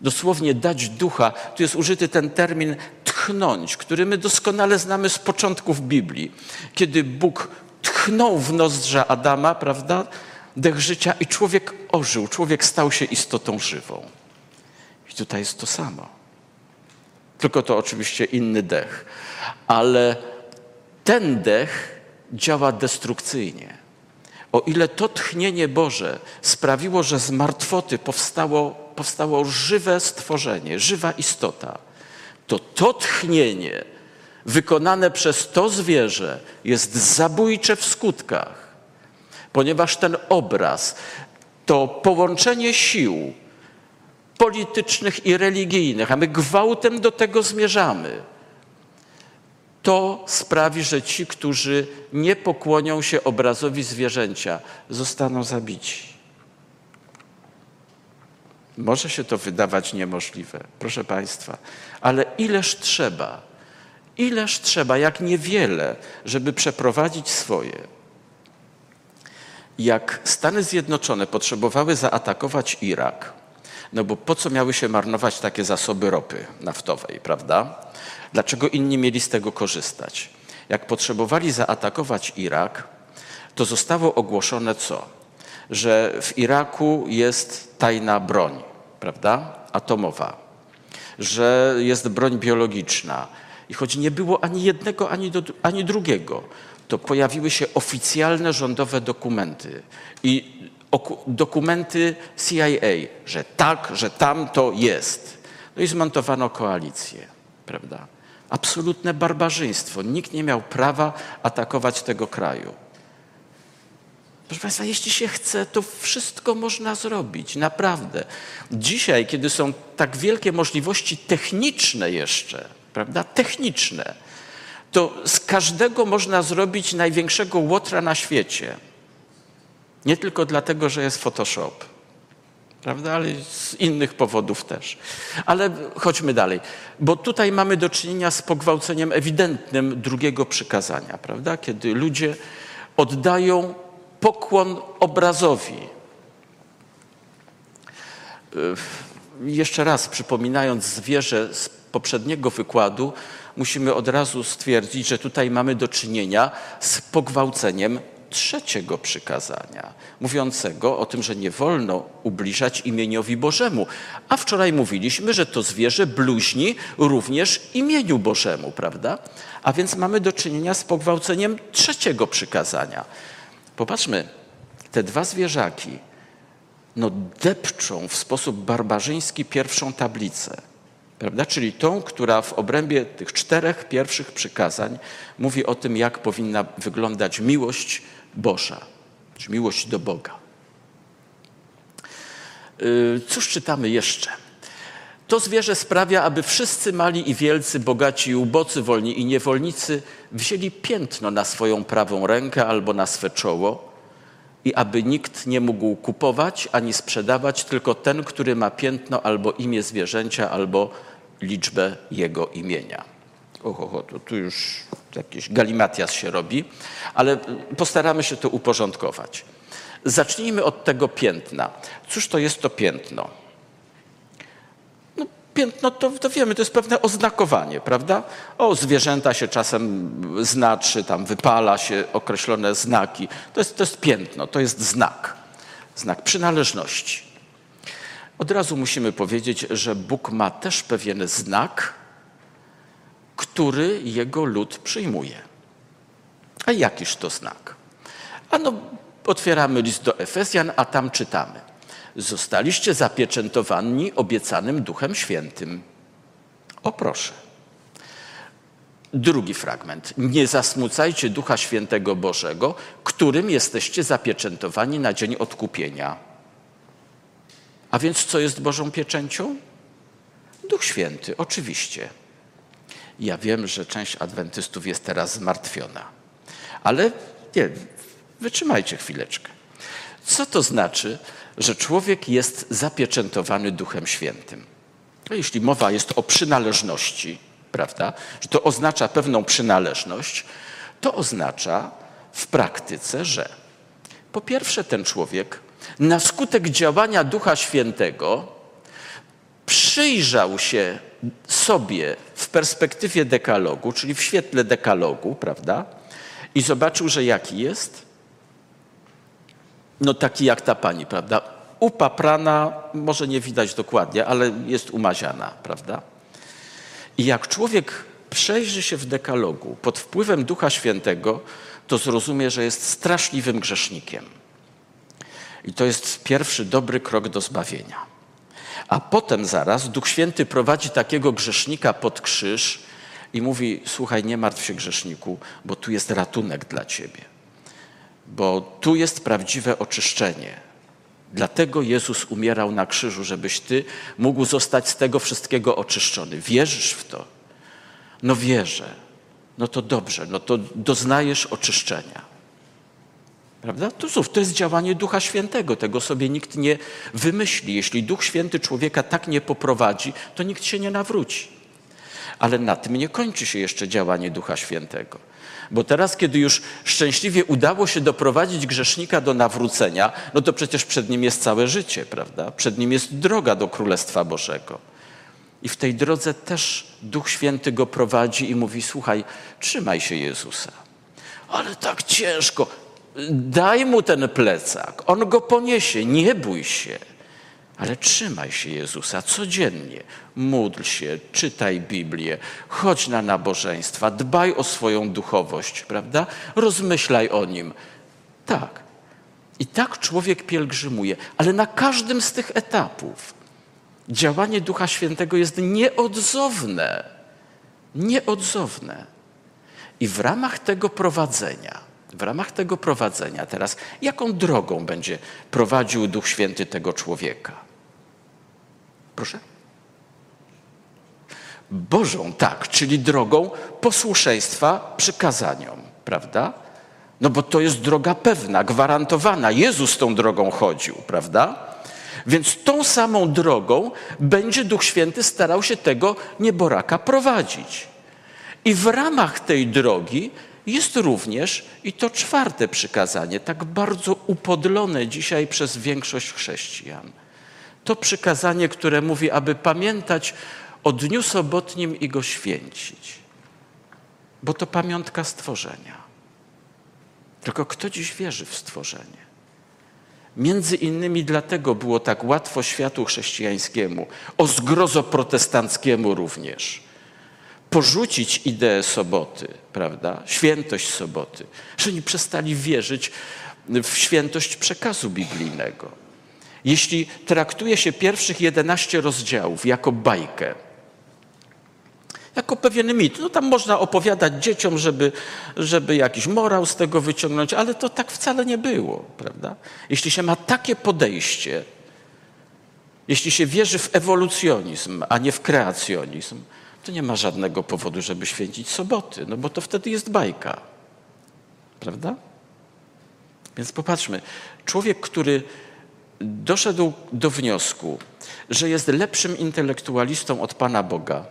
Dosłownie dać ducha, tu jest użyty ten termin tchnąć, który my doskonale znamy z początków Biblii. Kiedy Bóg tchnął w nozdrza Adama, prawda? dech życia i człowiek ożył, człowiek stał się istotą żywą. I tutaj jest to samo. Tylko to oczywiście inny dech. Ale ten dech działa destrukcyjnie. O ile to tchnienie Boże sprawiło, że z martwoty powstało, powstało żywe stworzenie, żywa istota, to to tchnienie wykonane przez to zwierzę jest zabójcze w skutkach ponieważ ten obraz to połączenie sił politycznych i religijnych, a my gwałtem do tego zmierzamy. To sprawi, że ci, którzy nie pokłonią się obrazowi zwierzęcia, zostaną zabici. Może się to wydawać niemożliwe, proszę Państwa, ale ileż trzeba, Ileż trzeba, jak niewiele, żeby przeprowadzić swoje. Jak Stany Zjednoczone potrzebowały zaatakować Irak, no bo po co miały się marnować takie zasoby ropy naftowej, prawda? Dlaczego inni mieli z tego korzystać? Jak potrzebowali zaatakować Irak, to zostało ogłoszone co? Że w Iraku jest tajna broń, prawda? Atomowa, że jest broń biologiczna. I choć nie było ani jednego, ani, do, ani drugiego, to pojawiły się oficjalne rządowe dokumenty i dokumenty CIA, że tak, że tam to jest. No i zmontowano koalicję, prawda? Absolutne barbarzyństwo. Nikt nie miał prawa atakować tego kraju. Proszę Państwa, jeśli się chce, to wszystko można zrobić, naprawdę. Dzisiaj, kiedy są tak wielkie możliwości techniczne jeszcze, prawda, techniczne, to z każdego można zrobić największego łotra na świecie. Nie tylko dlatego, że jest Photoshop, prawda, ale z innych powodów też. Ale chodźmy dalej, bo tutaj mamy do czynienia z pogwałceniem ewidentnym drugiego przykazania, prawda, kiedy ludzie oddają pokłon obrazowi. Jeszcze raz przypominając zwierzę z poprzedniego wykładu, musimy od razu stwierdzić, że tutaj mamy do czynienia z pogwałceniem trzeciego przykazania, mówiącego o tym, że nie wolno ubliżać imieniowi Bożemu. A wczoraj mówiliśmy, że to zwierzę bluźni również imieniu Bożemu, prawda? A więc mamy do czynienia z pogwałceniem trzeciego przykazania. Popatrzmy, te dwa zwierzaki no, depczą w sposób barbarzyński pierwszą tablicę. Prawda? Czyli tą, która w obrębie tych czterech pierwszych przykazań mówi o tym, jak powinna wyglądać miłość Boża, czy miłość do Boga. Y, cóż czytamy jeszcze? To zwierzę sprawia, aby wszyscy mali i wielcy, bogaci i ubocy, wolni i niewolnicy wzięli piętno na swoją prawą rękę albo na swe czoło i aby nikt nie mógł kupować ani sprzedawać, tylko ten, który ma piętno albo imię zwierzęcia, albo liczbę jego imienia. Oho, to tu już jakiś galimatias się robi, ale postaramy się to uporządkować. Zacznijmy od tego piętna. Cóż to jest to piętno? piętno to, to wiemy, to jest pewne oznakowanie, prawda? O, zwierzęta się czasem znaczy, tam wypala się określone znaki. To jest, to jest piętno, to jest znak, znak przynależności. Od razu musimy powiedzieć, że Bóg ma też pewien znak, który jego lud przyjmuje. A jakiż to znak? Ano, otwieramy list do Efezjan, a tam czytamy – zostaliście zapieczętowani obiecanym Duchem Świętym. O proszę. Drugi fragment. Nie zasmucajcie Ducha Świętego Bożego, którym jesteście zapieczętowani na dzień odkupienia. A więc co jest Bożą pieczęcią? Duch Święty, oczywiście. Ja wiem, że część adwentystów jest teraz zmartwiona, ale nie, wytrzymajcie chwileczkę. Co to znaczy, że człowiek jest zapieczętowany Duchem Świętym. No, jeśli mowa jest o przynależności, prawda, że to oznacza pewną przynależność, to oznacza w praktyce, że po pierwsze ten człowiek na skutek działania Ducha Świętego przyjrzał się sobie w perspektywie dekalogu, czyli w świetle dekalogu, prawda, i zobaczył, że jaki jest, no taki jak ta pani, prawda? Upaprana, może nie widać dokładnie, ale jest umaziana, prawda? I jak człowiek przejrzy się w dekalogu pod wpływem Ducha Świętego, to zrozumie, że jest straszliwym grzesznikiem. I to jest pierwszy dobry krok do zbawienia. A potem zaraz Duch Święty prowadzi takiego grzesznika pod krzyż i mówi: Słuchaj, nie martw się, grzeszniku, bo tu jest ratunek dla ciebie bo tu jest prawdziwe oczyszczenie. Dlatego Jezus umierał na krzyżu, żebyś ty mógł zostać z tego wszystkiego oczyszczony. Wierzysz w to? No wierzę. No to dobrze, no to doznajesz oczyszczenia. Prawda? To, znów, to jest działanie Ducha Świętego. Tego sobie nikt nie wymyśli. Jeśli Duch Święty człowieka tak nie poprowadzi, to nikt się nie nawróci. Ale na tym nie kończy się jeszcze działanie Ducha Świętego. Bo teraz, kiedy już szczęśliwie udało się doprowadzić grzesznika do nawrócenia, no to przecież przed nim jest całe życie, prawda? Przed nim jest droga do Królestwa Bożego. I w tej drodze też Duch Święty go prowadzi i mówi: Słuchaj, trzymaj się Jezusa. Ale tak ciężko. Daj mu ten plecak, on go poniesie, nie bój się. Ale trzymaj się Jezusa codziennie. Módl się, czytaj Biblię, chodź na nabożeństwa, dbaj o swoją duchowość, prawda? Rozmyślaj o nim. Tak. I tak człowiek pielgrzymuje, ale na każdym z tych etapów działanie Ducha Świętego jest nieodzowne. Nieodzowne. I w ramach tego prowadzenia, w ramach tego prowadzenia teraz, jaką drogą będzie prowadził Duch Święty tego człowieka? Proszę? Bożą, tak, czyli drogą posłuszeństwa przykazaniom, prawda? No bo to jest droga pewna, gwarantowana. Jezus tą drogą chodził, prawda? Więc tą samą drogą będzie Duch Święty starał się tego nieboraka prowadzić. I w ramach tej drogi jest również i to czwarte przykazanie, tak bardzo upodlone dzisiaj przez większość chrześcijan. To przykazanie, które mówi, aby pamiętać o dniu sobotnim i go święcić, bo to pamiątka stworzenia. Tylko kto dziś wierzy w stworzenie? Między innymi dlatego było tak łatwo światu chrześcijańskiemu, o zgrozo protestanckiemu również, porzucić ideę soboty, prawda? Świętość soboty, że oni przestali wierzyć w świętość przekazu biblijnego. Jeśli traktuje się pierwszych 11 rozdziałów jako bajkę, jako pewien mit. No tam można opowiadać dzieciom, żeby, żeby jakiś morał z tego wyciągnąć, ale to tak wcale nie było, prawda? Jeśli się ma takie podejście, jeśli się wierzy w ewolucjonizm, a nie w kreacjonizm, to nie ma żadnego powodu, żeby święcić soboty, no bo to wtedy jest bajka. Prawda? Więc popatrzmy, człowiek, który doszedł do wniosku, że jest lepszym intelektualistą od Pana Boga,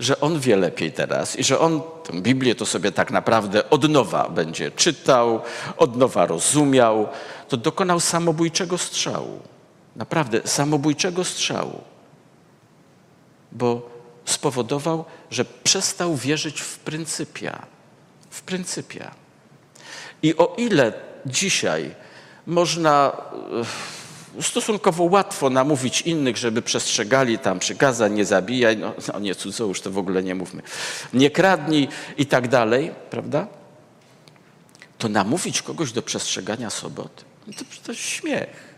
że on wie lepiej teraz i że on tę Biblię to sobie tak naprawdę od nowa będzie czytał, od nowa rozumiał, to dokonał samobójczego strzału. Naprawdę samobójczego strzału. Bo spowodował, że przestał wierzyć w pryncypia. W pryncypia. I o ile dzisiaj można stosunkowo łatwo namówić innych, żeby przestrzegali tam przykazań, nie zabijaj, no, no nie cudzołóż, to w ogóle nie mówmy, nie kradnij i tak dalej, prawda? To namówić kogoś do przestrzegania soboty, no to, to śmiech.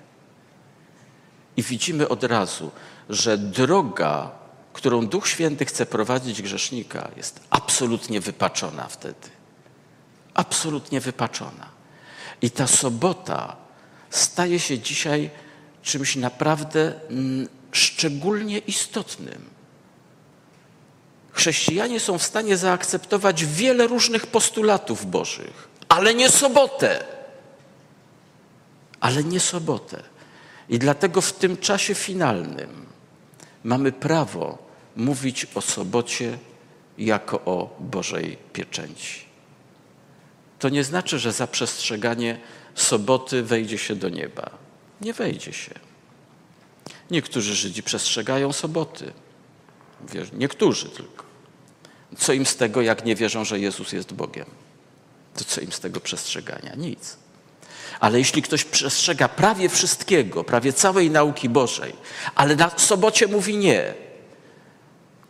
I widzimy od razu, że droga, którą Duch Święty chce prowadzić grzesznika, jest absolutnie wypaczona wtedy. Absolutnie wypaczona. I ta sobota staje się dzisiaj czymś naprawdę mm, szczególnie istotnym. Chrześcijanie są w stanie zaakceptować wiele różnych postulatów Bożych, ale nie sobotę. Ale nie sobotę. I dlatego w tym czasie finalnym mamy prawo mówić o sobocie jako o Bożej pieczęci. To nie znaczy, że za przestrzeganie soboty wejdzie się do nieba. Nie wejdzie się. Niektórzy Żydzi przestrzegają soboty. Niektórzy tylko. Co im z tego, jak nie wierzą, że Jezus jest Bogiem? To co im z tego przestrzegania? Nic. Ale jeśli ktoś przestrzega prawie wszystkiego, prawie całej nauki Bożej, ale na sobocie mówi nie,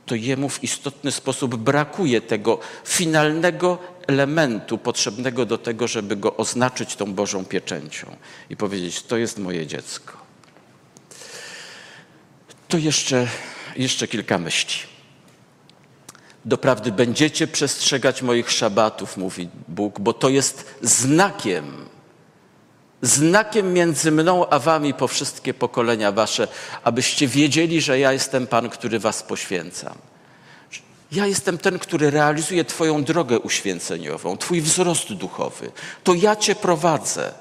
to jemu w istotny sposób brakuje tego finalnego elementu potrzebnego do tego, żeby go oznaczyć tą Bożą pieczęcią i powiedzieć: To jest moje dziecko. To jeszcze, jeszcze kilka myśli. Doprawdy będziecie przestrzegać moich szabatów, mówi Bóg, bo to jest znakiem, znakiem między mną a wami po wszystkie pokolenia wasze, abyście wiedzieli, że ja jestem Pan, który was poświęcam. Ja jestem ten, który realizuje Twoją drogę uświęceniową, Twój wzrost duchowy. To ja Cię prowadzę.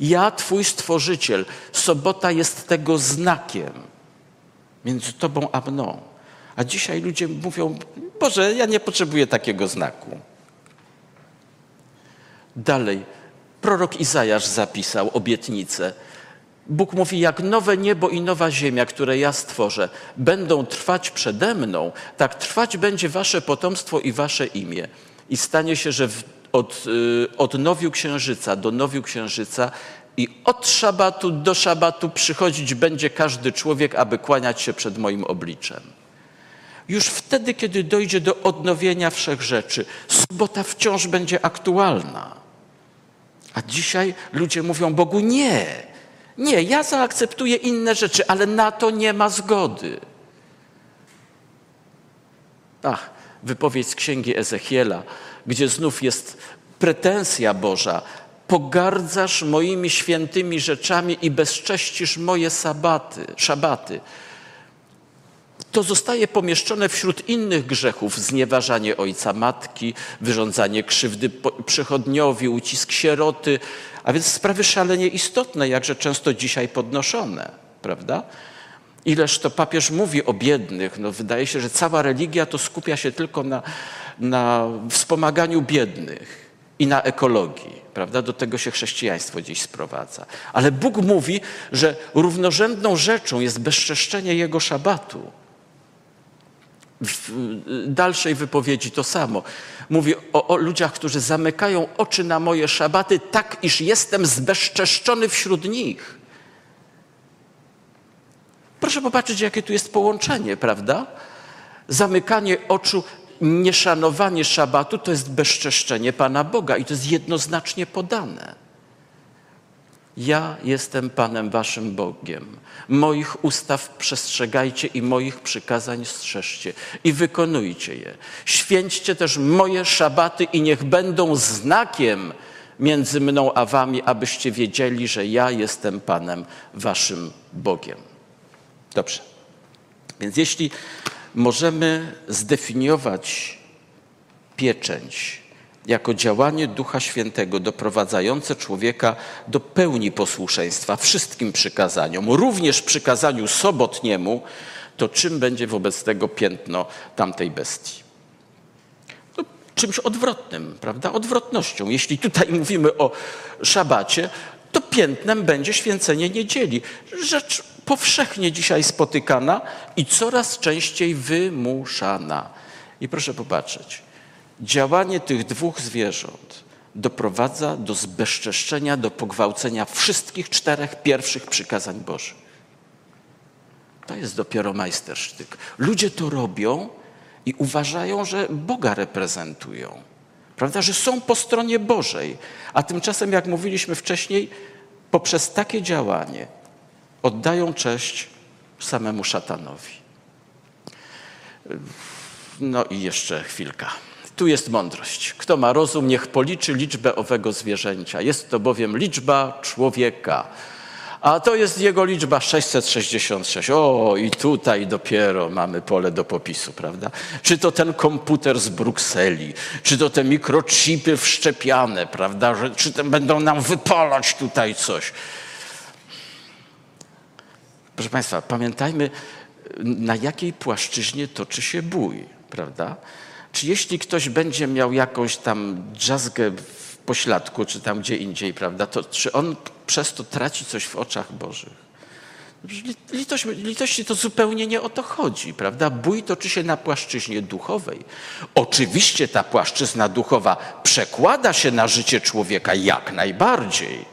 Ja, Twój stworzyciel. Sobota jest tego znakiem między Tobą a mną. A dzisiaj ludzie mówią, Boże, ja nie potrzebuję takiego znaku. Dalej, prorok Izajasz zapisał obietnicę. Bóg mówi, jak nowe niebo i nowa ziemia, które ja stworzę, będą trwać przede mną, tak trwać będzie wasze potomstwo i wasze imię. I stanie się, że w, od, y, od nowiu księżyca do nowiu księżyca i od szabatu do szabatu przychodzić będzie każdy człowiek, aby kłaniać się przed moim obliczem. Już wtedy, kiedy dojdzie do odnowienia wszech rzeczy, sobota wciąż będzie aktualna. A dzisiaj ludzie mówią Bogu nie. Nie, ja zaakceptuję inne rzeczy, ale na to nie ma zgody. Ach, wypowiedź z księgi Ezechiela, gdzie znów jest pretensja Boża. Pogardzasz moimi świętymi rzeczami i bezcześcisz moje sabaty, szabaty to zostaje pomieszczone wśród innych grzechów znieważanie ojca matki, wyrządzanie krzywdy przychodniowi, ucisk sieroty, a więc sprawy szalenie istotne, jakże często dzisiaj podnoszone, prawda? Ileż to papież mówi o biednych. No, wydaje się, że cała religia to skupia się tylko na, na wspomaganiu biednych i na ekologii. Prawda? Do tego się chrześcijaństwo dziś sprowadza. Ale Bóg mówi, że równorzędną rzeczą jest bezczeszczenie Jego szabatu w dalszej wypowiedzi to samo. Mówi o, o, ludziach, którzy zamykają oczy na moje szabaty, tak iż jestem zbezczeszczony wśród nich. Proszę popatrzeć, jakie tu jest połączenie, prawda? Zamykanie oczu, nieszanowanie szabatu to jest bezczeszczenie Pana Boga i to jest jednoznacznie podane. Ja jestem Panem Waszym Bogiem. Moich ustaw przestrzegajcie i moich przykazań strzeżcie i wykonujcie je. Święćcie też moje szabaty i niech będą znakiem między mną a Wami, abyście wiedzieli, że ja jestem Panem Waszym Bogiem. Dobrze. Więc jeśli możemy zdefiniować pieczęć, jako działanie Ducha Świętego doprowadzające człowieka do pełni posłuszeństwa wszystkim przykazaniom, również przykazaniu sobotniemu, to czym będzie wobec tego piętno tamtej bestii? No, czymś odwrotnym, prawda? Odwrotnością. Jeśli tutaj mówimy o szabacie, to piętnem będzie święcenie niedzieli. Rzecz powszechnie dzisiaj spotykana i coraz częściej wymuszana. I proszę popatrzeć, działanie tych dwóch zwierząt doprowadza do zbezczeszczenia, do pogwałcenia wszystkich czterech pierwszych przykazań Bożych. To jest dopiero majstersztyk. Ludzie to robią i uważają, że Boga reprezentują. Prawda, że są po stronie Bożej. A tymczasem, jak mówiliśmy wcześniej, poprzez takie działanie oddają cześć samemu szatanowi. No i jeszcze chwilka. Tu jest mądrość. Kto ma rozum, niech policzy liczbę owego zwierzęcia. Jest to bowiem liczba człowieka. A to jest jego liczba 666. O, i tutaj dopiero mamy pole do popisu, prawda? Czy to ten komputer z Brukseli, czy to te mikrochipy wszczepiane, prawda? Czy to będą nam wypalać tutaj coś. Proszę Państwa, pamiętajmy, na jakiej płaszczyźnie toczy się bój, prawda? Czy jeśli ktoś będzie miał jakąś tam drzazgę w pośladku, czy tam gdzie indziej, prawda, to czy on przez to traci coś w oczach Bożych? Litość, litości to zupełnie nie o to chodzi, prawda? Bój toczy się na płaszczyźnie duchowej. Oczywiście ta płaszczyzna duchowa przekłada się na życie człowieka jak najbardziej.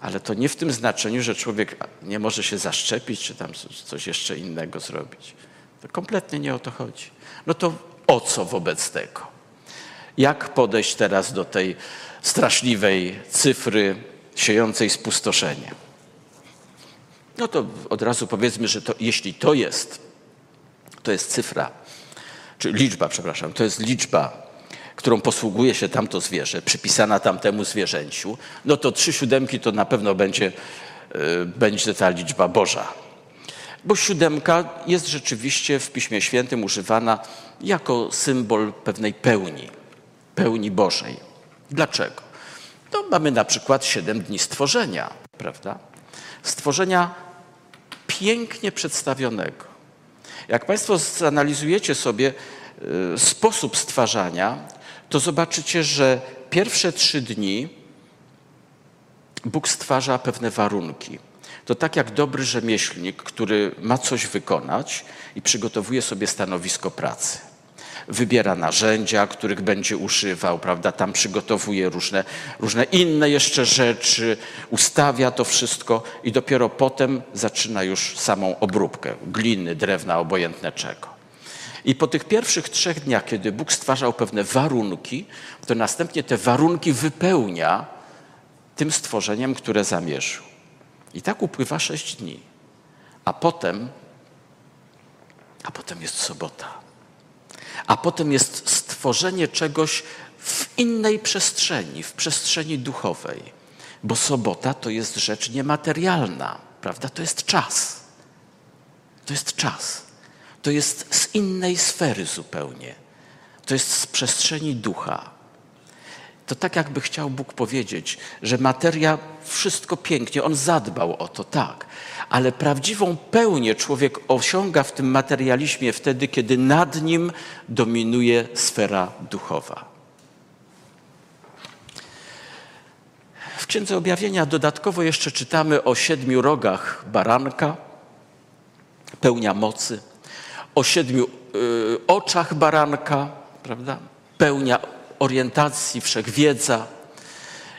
Ale to nie w tym znaczeniu, że człowiek nie może się zaszczepić, czy tam coś jeszcze innego zrobić. To kompletnie nie o to chodzi. No to o co wobec tego? Jak podejść teraz do tej straszliwej cyfry siejącej spustoszenie? No to od razu powiedzmy, że to, jeśli to jest, to jest cyfra, czy liczba, przepraszam, to jest liczba, którą posługuje się tamto zwierzę, przypisana tamtemu zwierzęciu, no to trzy siódemki to na pewno będzie, yy, będzie ta liczba Boża. Bo siódemka jest rzeczywiście w Piśmie Świętym używana jako symbol pewnej pełni, pełni Bożej. Dlaczego? To mamy na przykład siedem dni stworzenia, prawda? Stworzenia pięknie przedstawionego. Jak Państwo zanalizujecie sobie y, sposób stwarzania, to zobaczycie, że pierwsze trzy dni Bóg stwarza pewne warunki. To tak jak dobry rzemieślnik, który ma coś wykonać i przygotowuje sobie stanowisko pracy. Wybiera narzędzia, których będzie używał, prawda? Tam przygotowuje różne, różne inne jeszcze rzeczy, ustawia to wszystko i dopiero potem zaczyna już samą obróbkę gliny, drewna, obojętne czego. I po tych pierwszych trzech dniach, kiedy Bóg stwarzał pewne warunki, to następnie te warunki wypełnia tym stworzeniem, które zamierzył. I tak upływa sześć dni. A potem, a potem jest sobota. A potem jest stworzenie czegoś w innej przestrzeni, w przestrzeni duchowej. Bo sobota to jest rzecz niematerialna, prawda? To jest czas. To jest czas. To jest z innej sfery zupełnie. To jest z przestrzeni ducha to tak jakby chciał Bóg powiedzieć, że materia wszystko pięknie, on zadbał o to, tak, ale prawdziwą pełnię człowiek osiąga w tym materializmie wtedy, kiedy nad nim dominuje sfera duchowa. W Księdze Objawienia dodatkowo jeszcze czytamy o siedmiu rogach baranka, pełnia mocy, o siedmiu y, oczach baranka, prawda? Pełnia orientacji, wszechwiedza.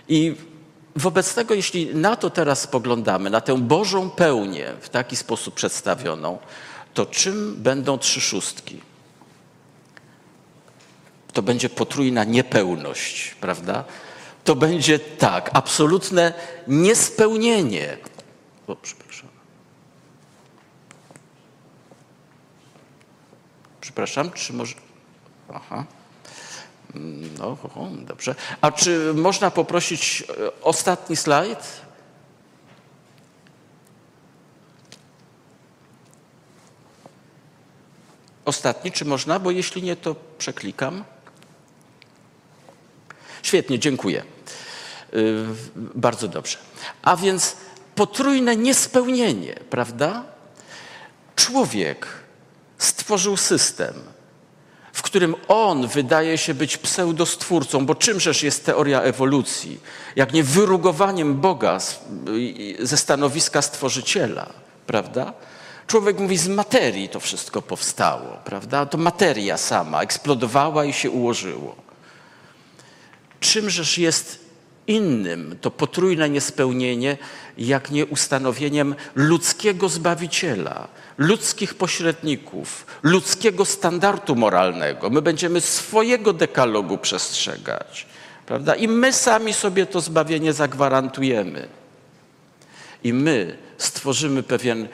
I wobec tego, jeśli na to teraz spoglądamy, na tę Bożą pełnię w taki sposób przedstawioną, to czym będą trzy szóstki? To będzie potrójna niepełność, prawda? To będzie tak, absolutne niespełnienie. O, przepraszam. Przepraszam, czy może. Aha. No, dobrze. A czy można poprosić e, ostatni slajd? Ostatni, czy można? Bo jeśli nie, to przeklikam. Świetnie, dziękuję. Yy, bardzo dobrze. A więc potrójne niespełnienie, prawda? Człowiek stworzył system, którym on wydaje się być pseudostwórcą, bo czymżeż jest teoria ewolucji, jak nie wyrugowaniem Boga ze stanowiska stworzyciela, prawda? Człowiek mówi, z materii to wszystko powstało, prawda? To materia sama eksplodowała i się ułożyło. Czymżeż jest innym to potrójne niespełnienie, jak nie ustanowieniem ludzkiego Zbawiciela, ludzkich pośredników, ludzkiego standardu moralnego. My będziemy swojego dekalogu przestrzegać, prawda? I my sami sobie to zbawienie zagwarantujemy. I my stworzymy pewien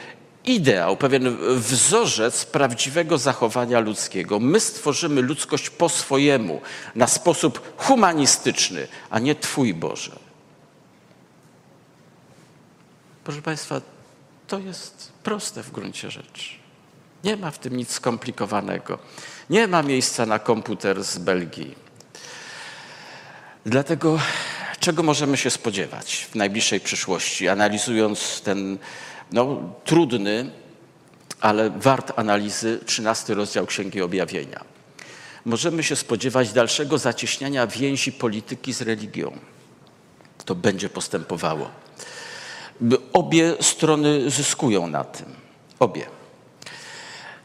ideał, pewien wzorzec prawdziwego zachowania ludzkiego. My stworzymy ludzkość po swojemu, na sposób humanistyczny, a nie Twój Boże. Proszę Państwa, to jest proste w gruncie rzeczy. Nie ma w tym nic skomplikowanego. Nie ma miejsca na komputer z Belgii. Dlatego, czego możemy się spodziewać w najbliższej przyszłości, analizując ten no, trudny, ale wart analizy 13 rozdział Księgi Objawienia? Możemy się spodziewać dalszego zacieśniania więzi polityki z religią. To będzie postępowało. Obie strony zyskują na tym. Obie.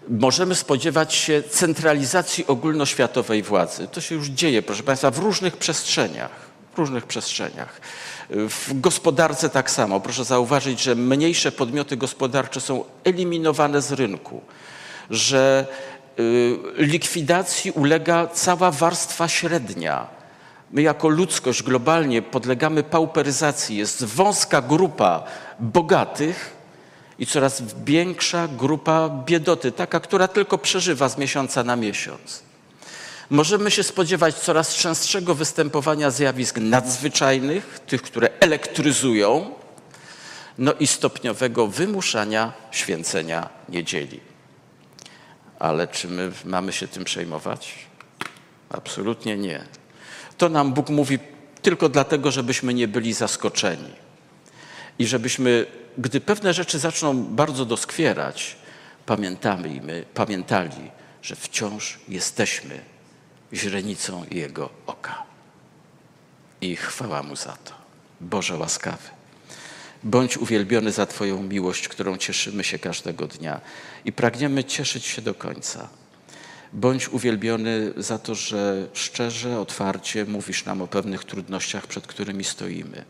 Możemy spodziewać się centralizacji ogólnoświatowej władzy. To się już dzieje, proszę Państwa, w różnych przestrzeniach. W różnych przestrzeniach. W gospodarce tak samo. Proszę zauważyć, że mniejsze podmioty gospodarcze są eliminowane z rynku, że y, likwidacji ulega cała warstwa średnia My jako ludzkość globalnie podlegamy pauperyzacji. Jest wąska grupa bogatych i coraz większa grupa biedoty, taka, która tylko przeżywa z miesiąca na miesiąc. Możemy się spodziewać coraz częstszego występowania zjawisk nadzwyczajnych, tych, które elektryzują, no i stopniowego wymuszania święcenia niedzieli. Ale czy my mamy się tym przejmować? Absolutnie nie. To nam Bóg mówi tylko dlatego, żebyśmy nie byli zaskoczeni. I żebyśmy, gdy pewne rzeczy zaczną bardzo doskwierać, pamiętamy i my, pamiętali, że wciąż jesteśmy źrenicą Jego oka. I chwała Mu za to. Boże łaskawy. Bądź uwielbiony za Twoją miłość, którą cieszymy się każdego dnia i pragniemy cieszyć się do końca. Bądź uwielbiony za to, że szczerze, otwarcie mówisz nam o pewnych trudnościach, przed którymi stoimy.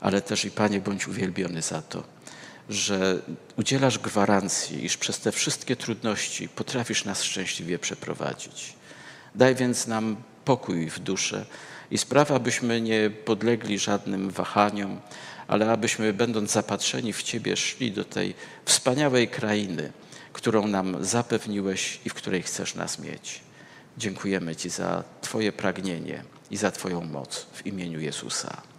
Ale też i Panie, bądź uwielbiony za to, że udzielasz gwarancji, iż przez te wszystkie trudności potrafisz nas szczęśliwie przeprowadzić. Daj więc nam pokój w duszę i spraw, abyśmy nie podlegli żadnym wahaniom, ale abyśmy, będąc zapatrzeni w Ciebie, szli do tej wspaniałej krainy, którą nam zapewniłeś i w której chcesz nas mieć. Dziękujemy Ci za Twoje pragnienie i za Twoją moc w imieniu Jezusa.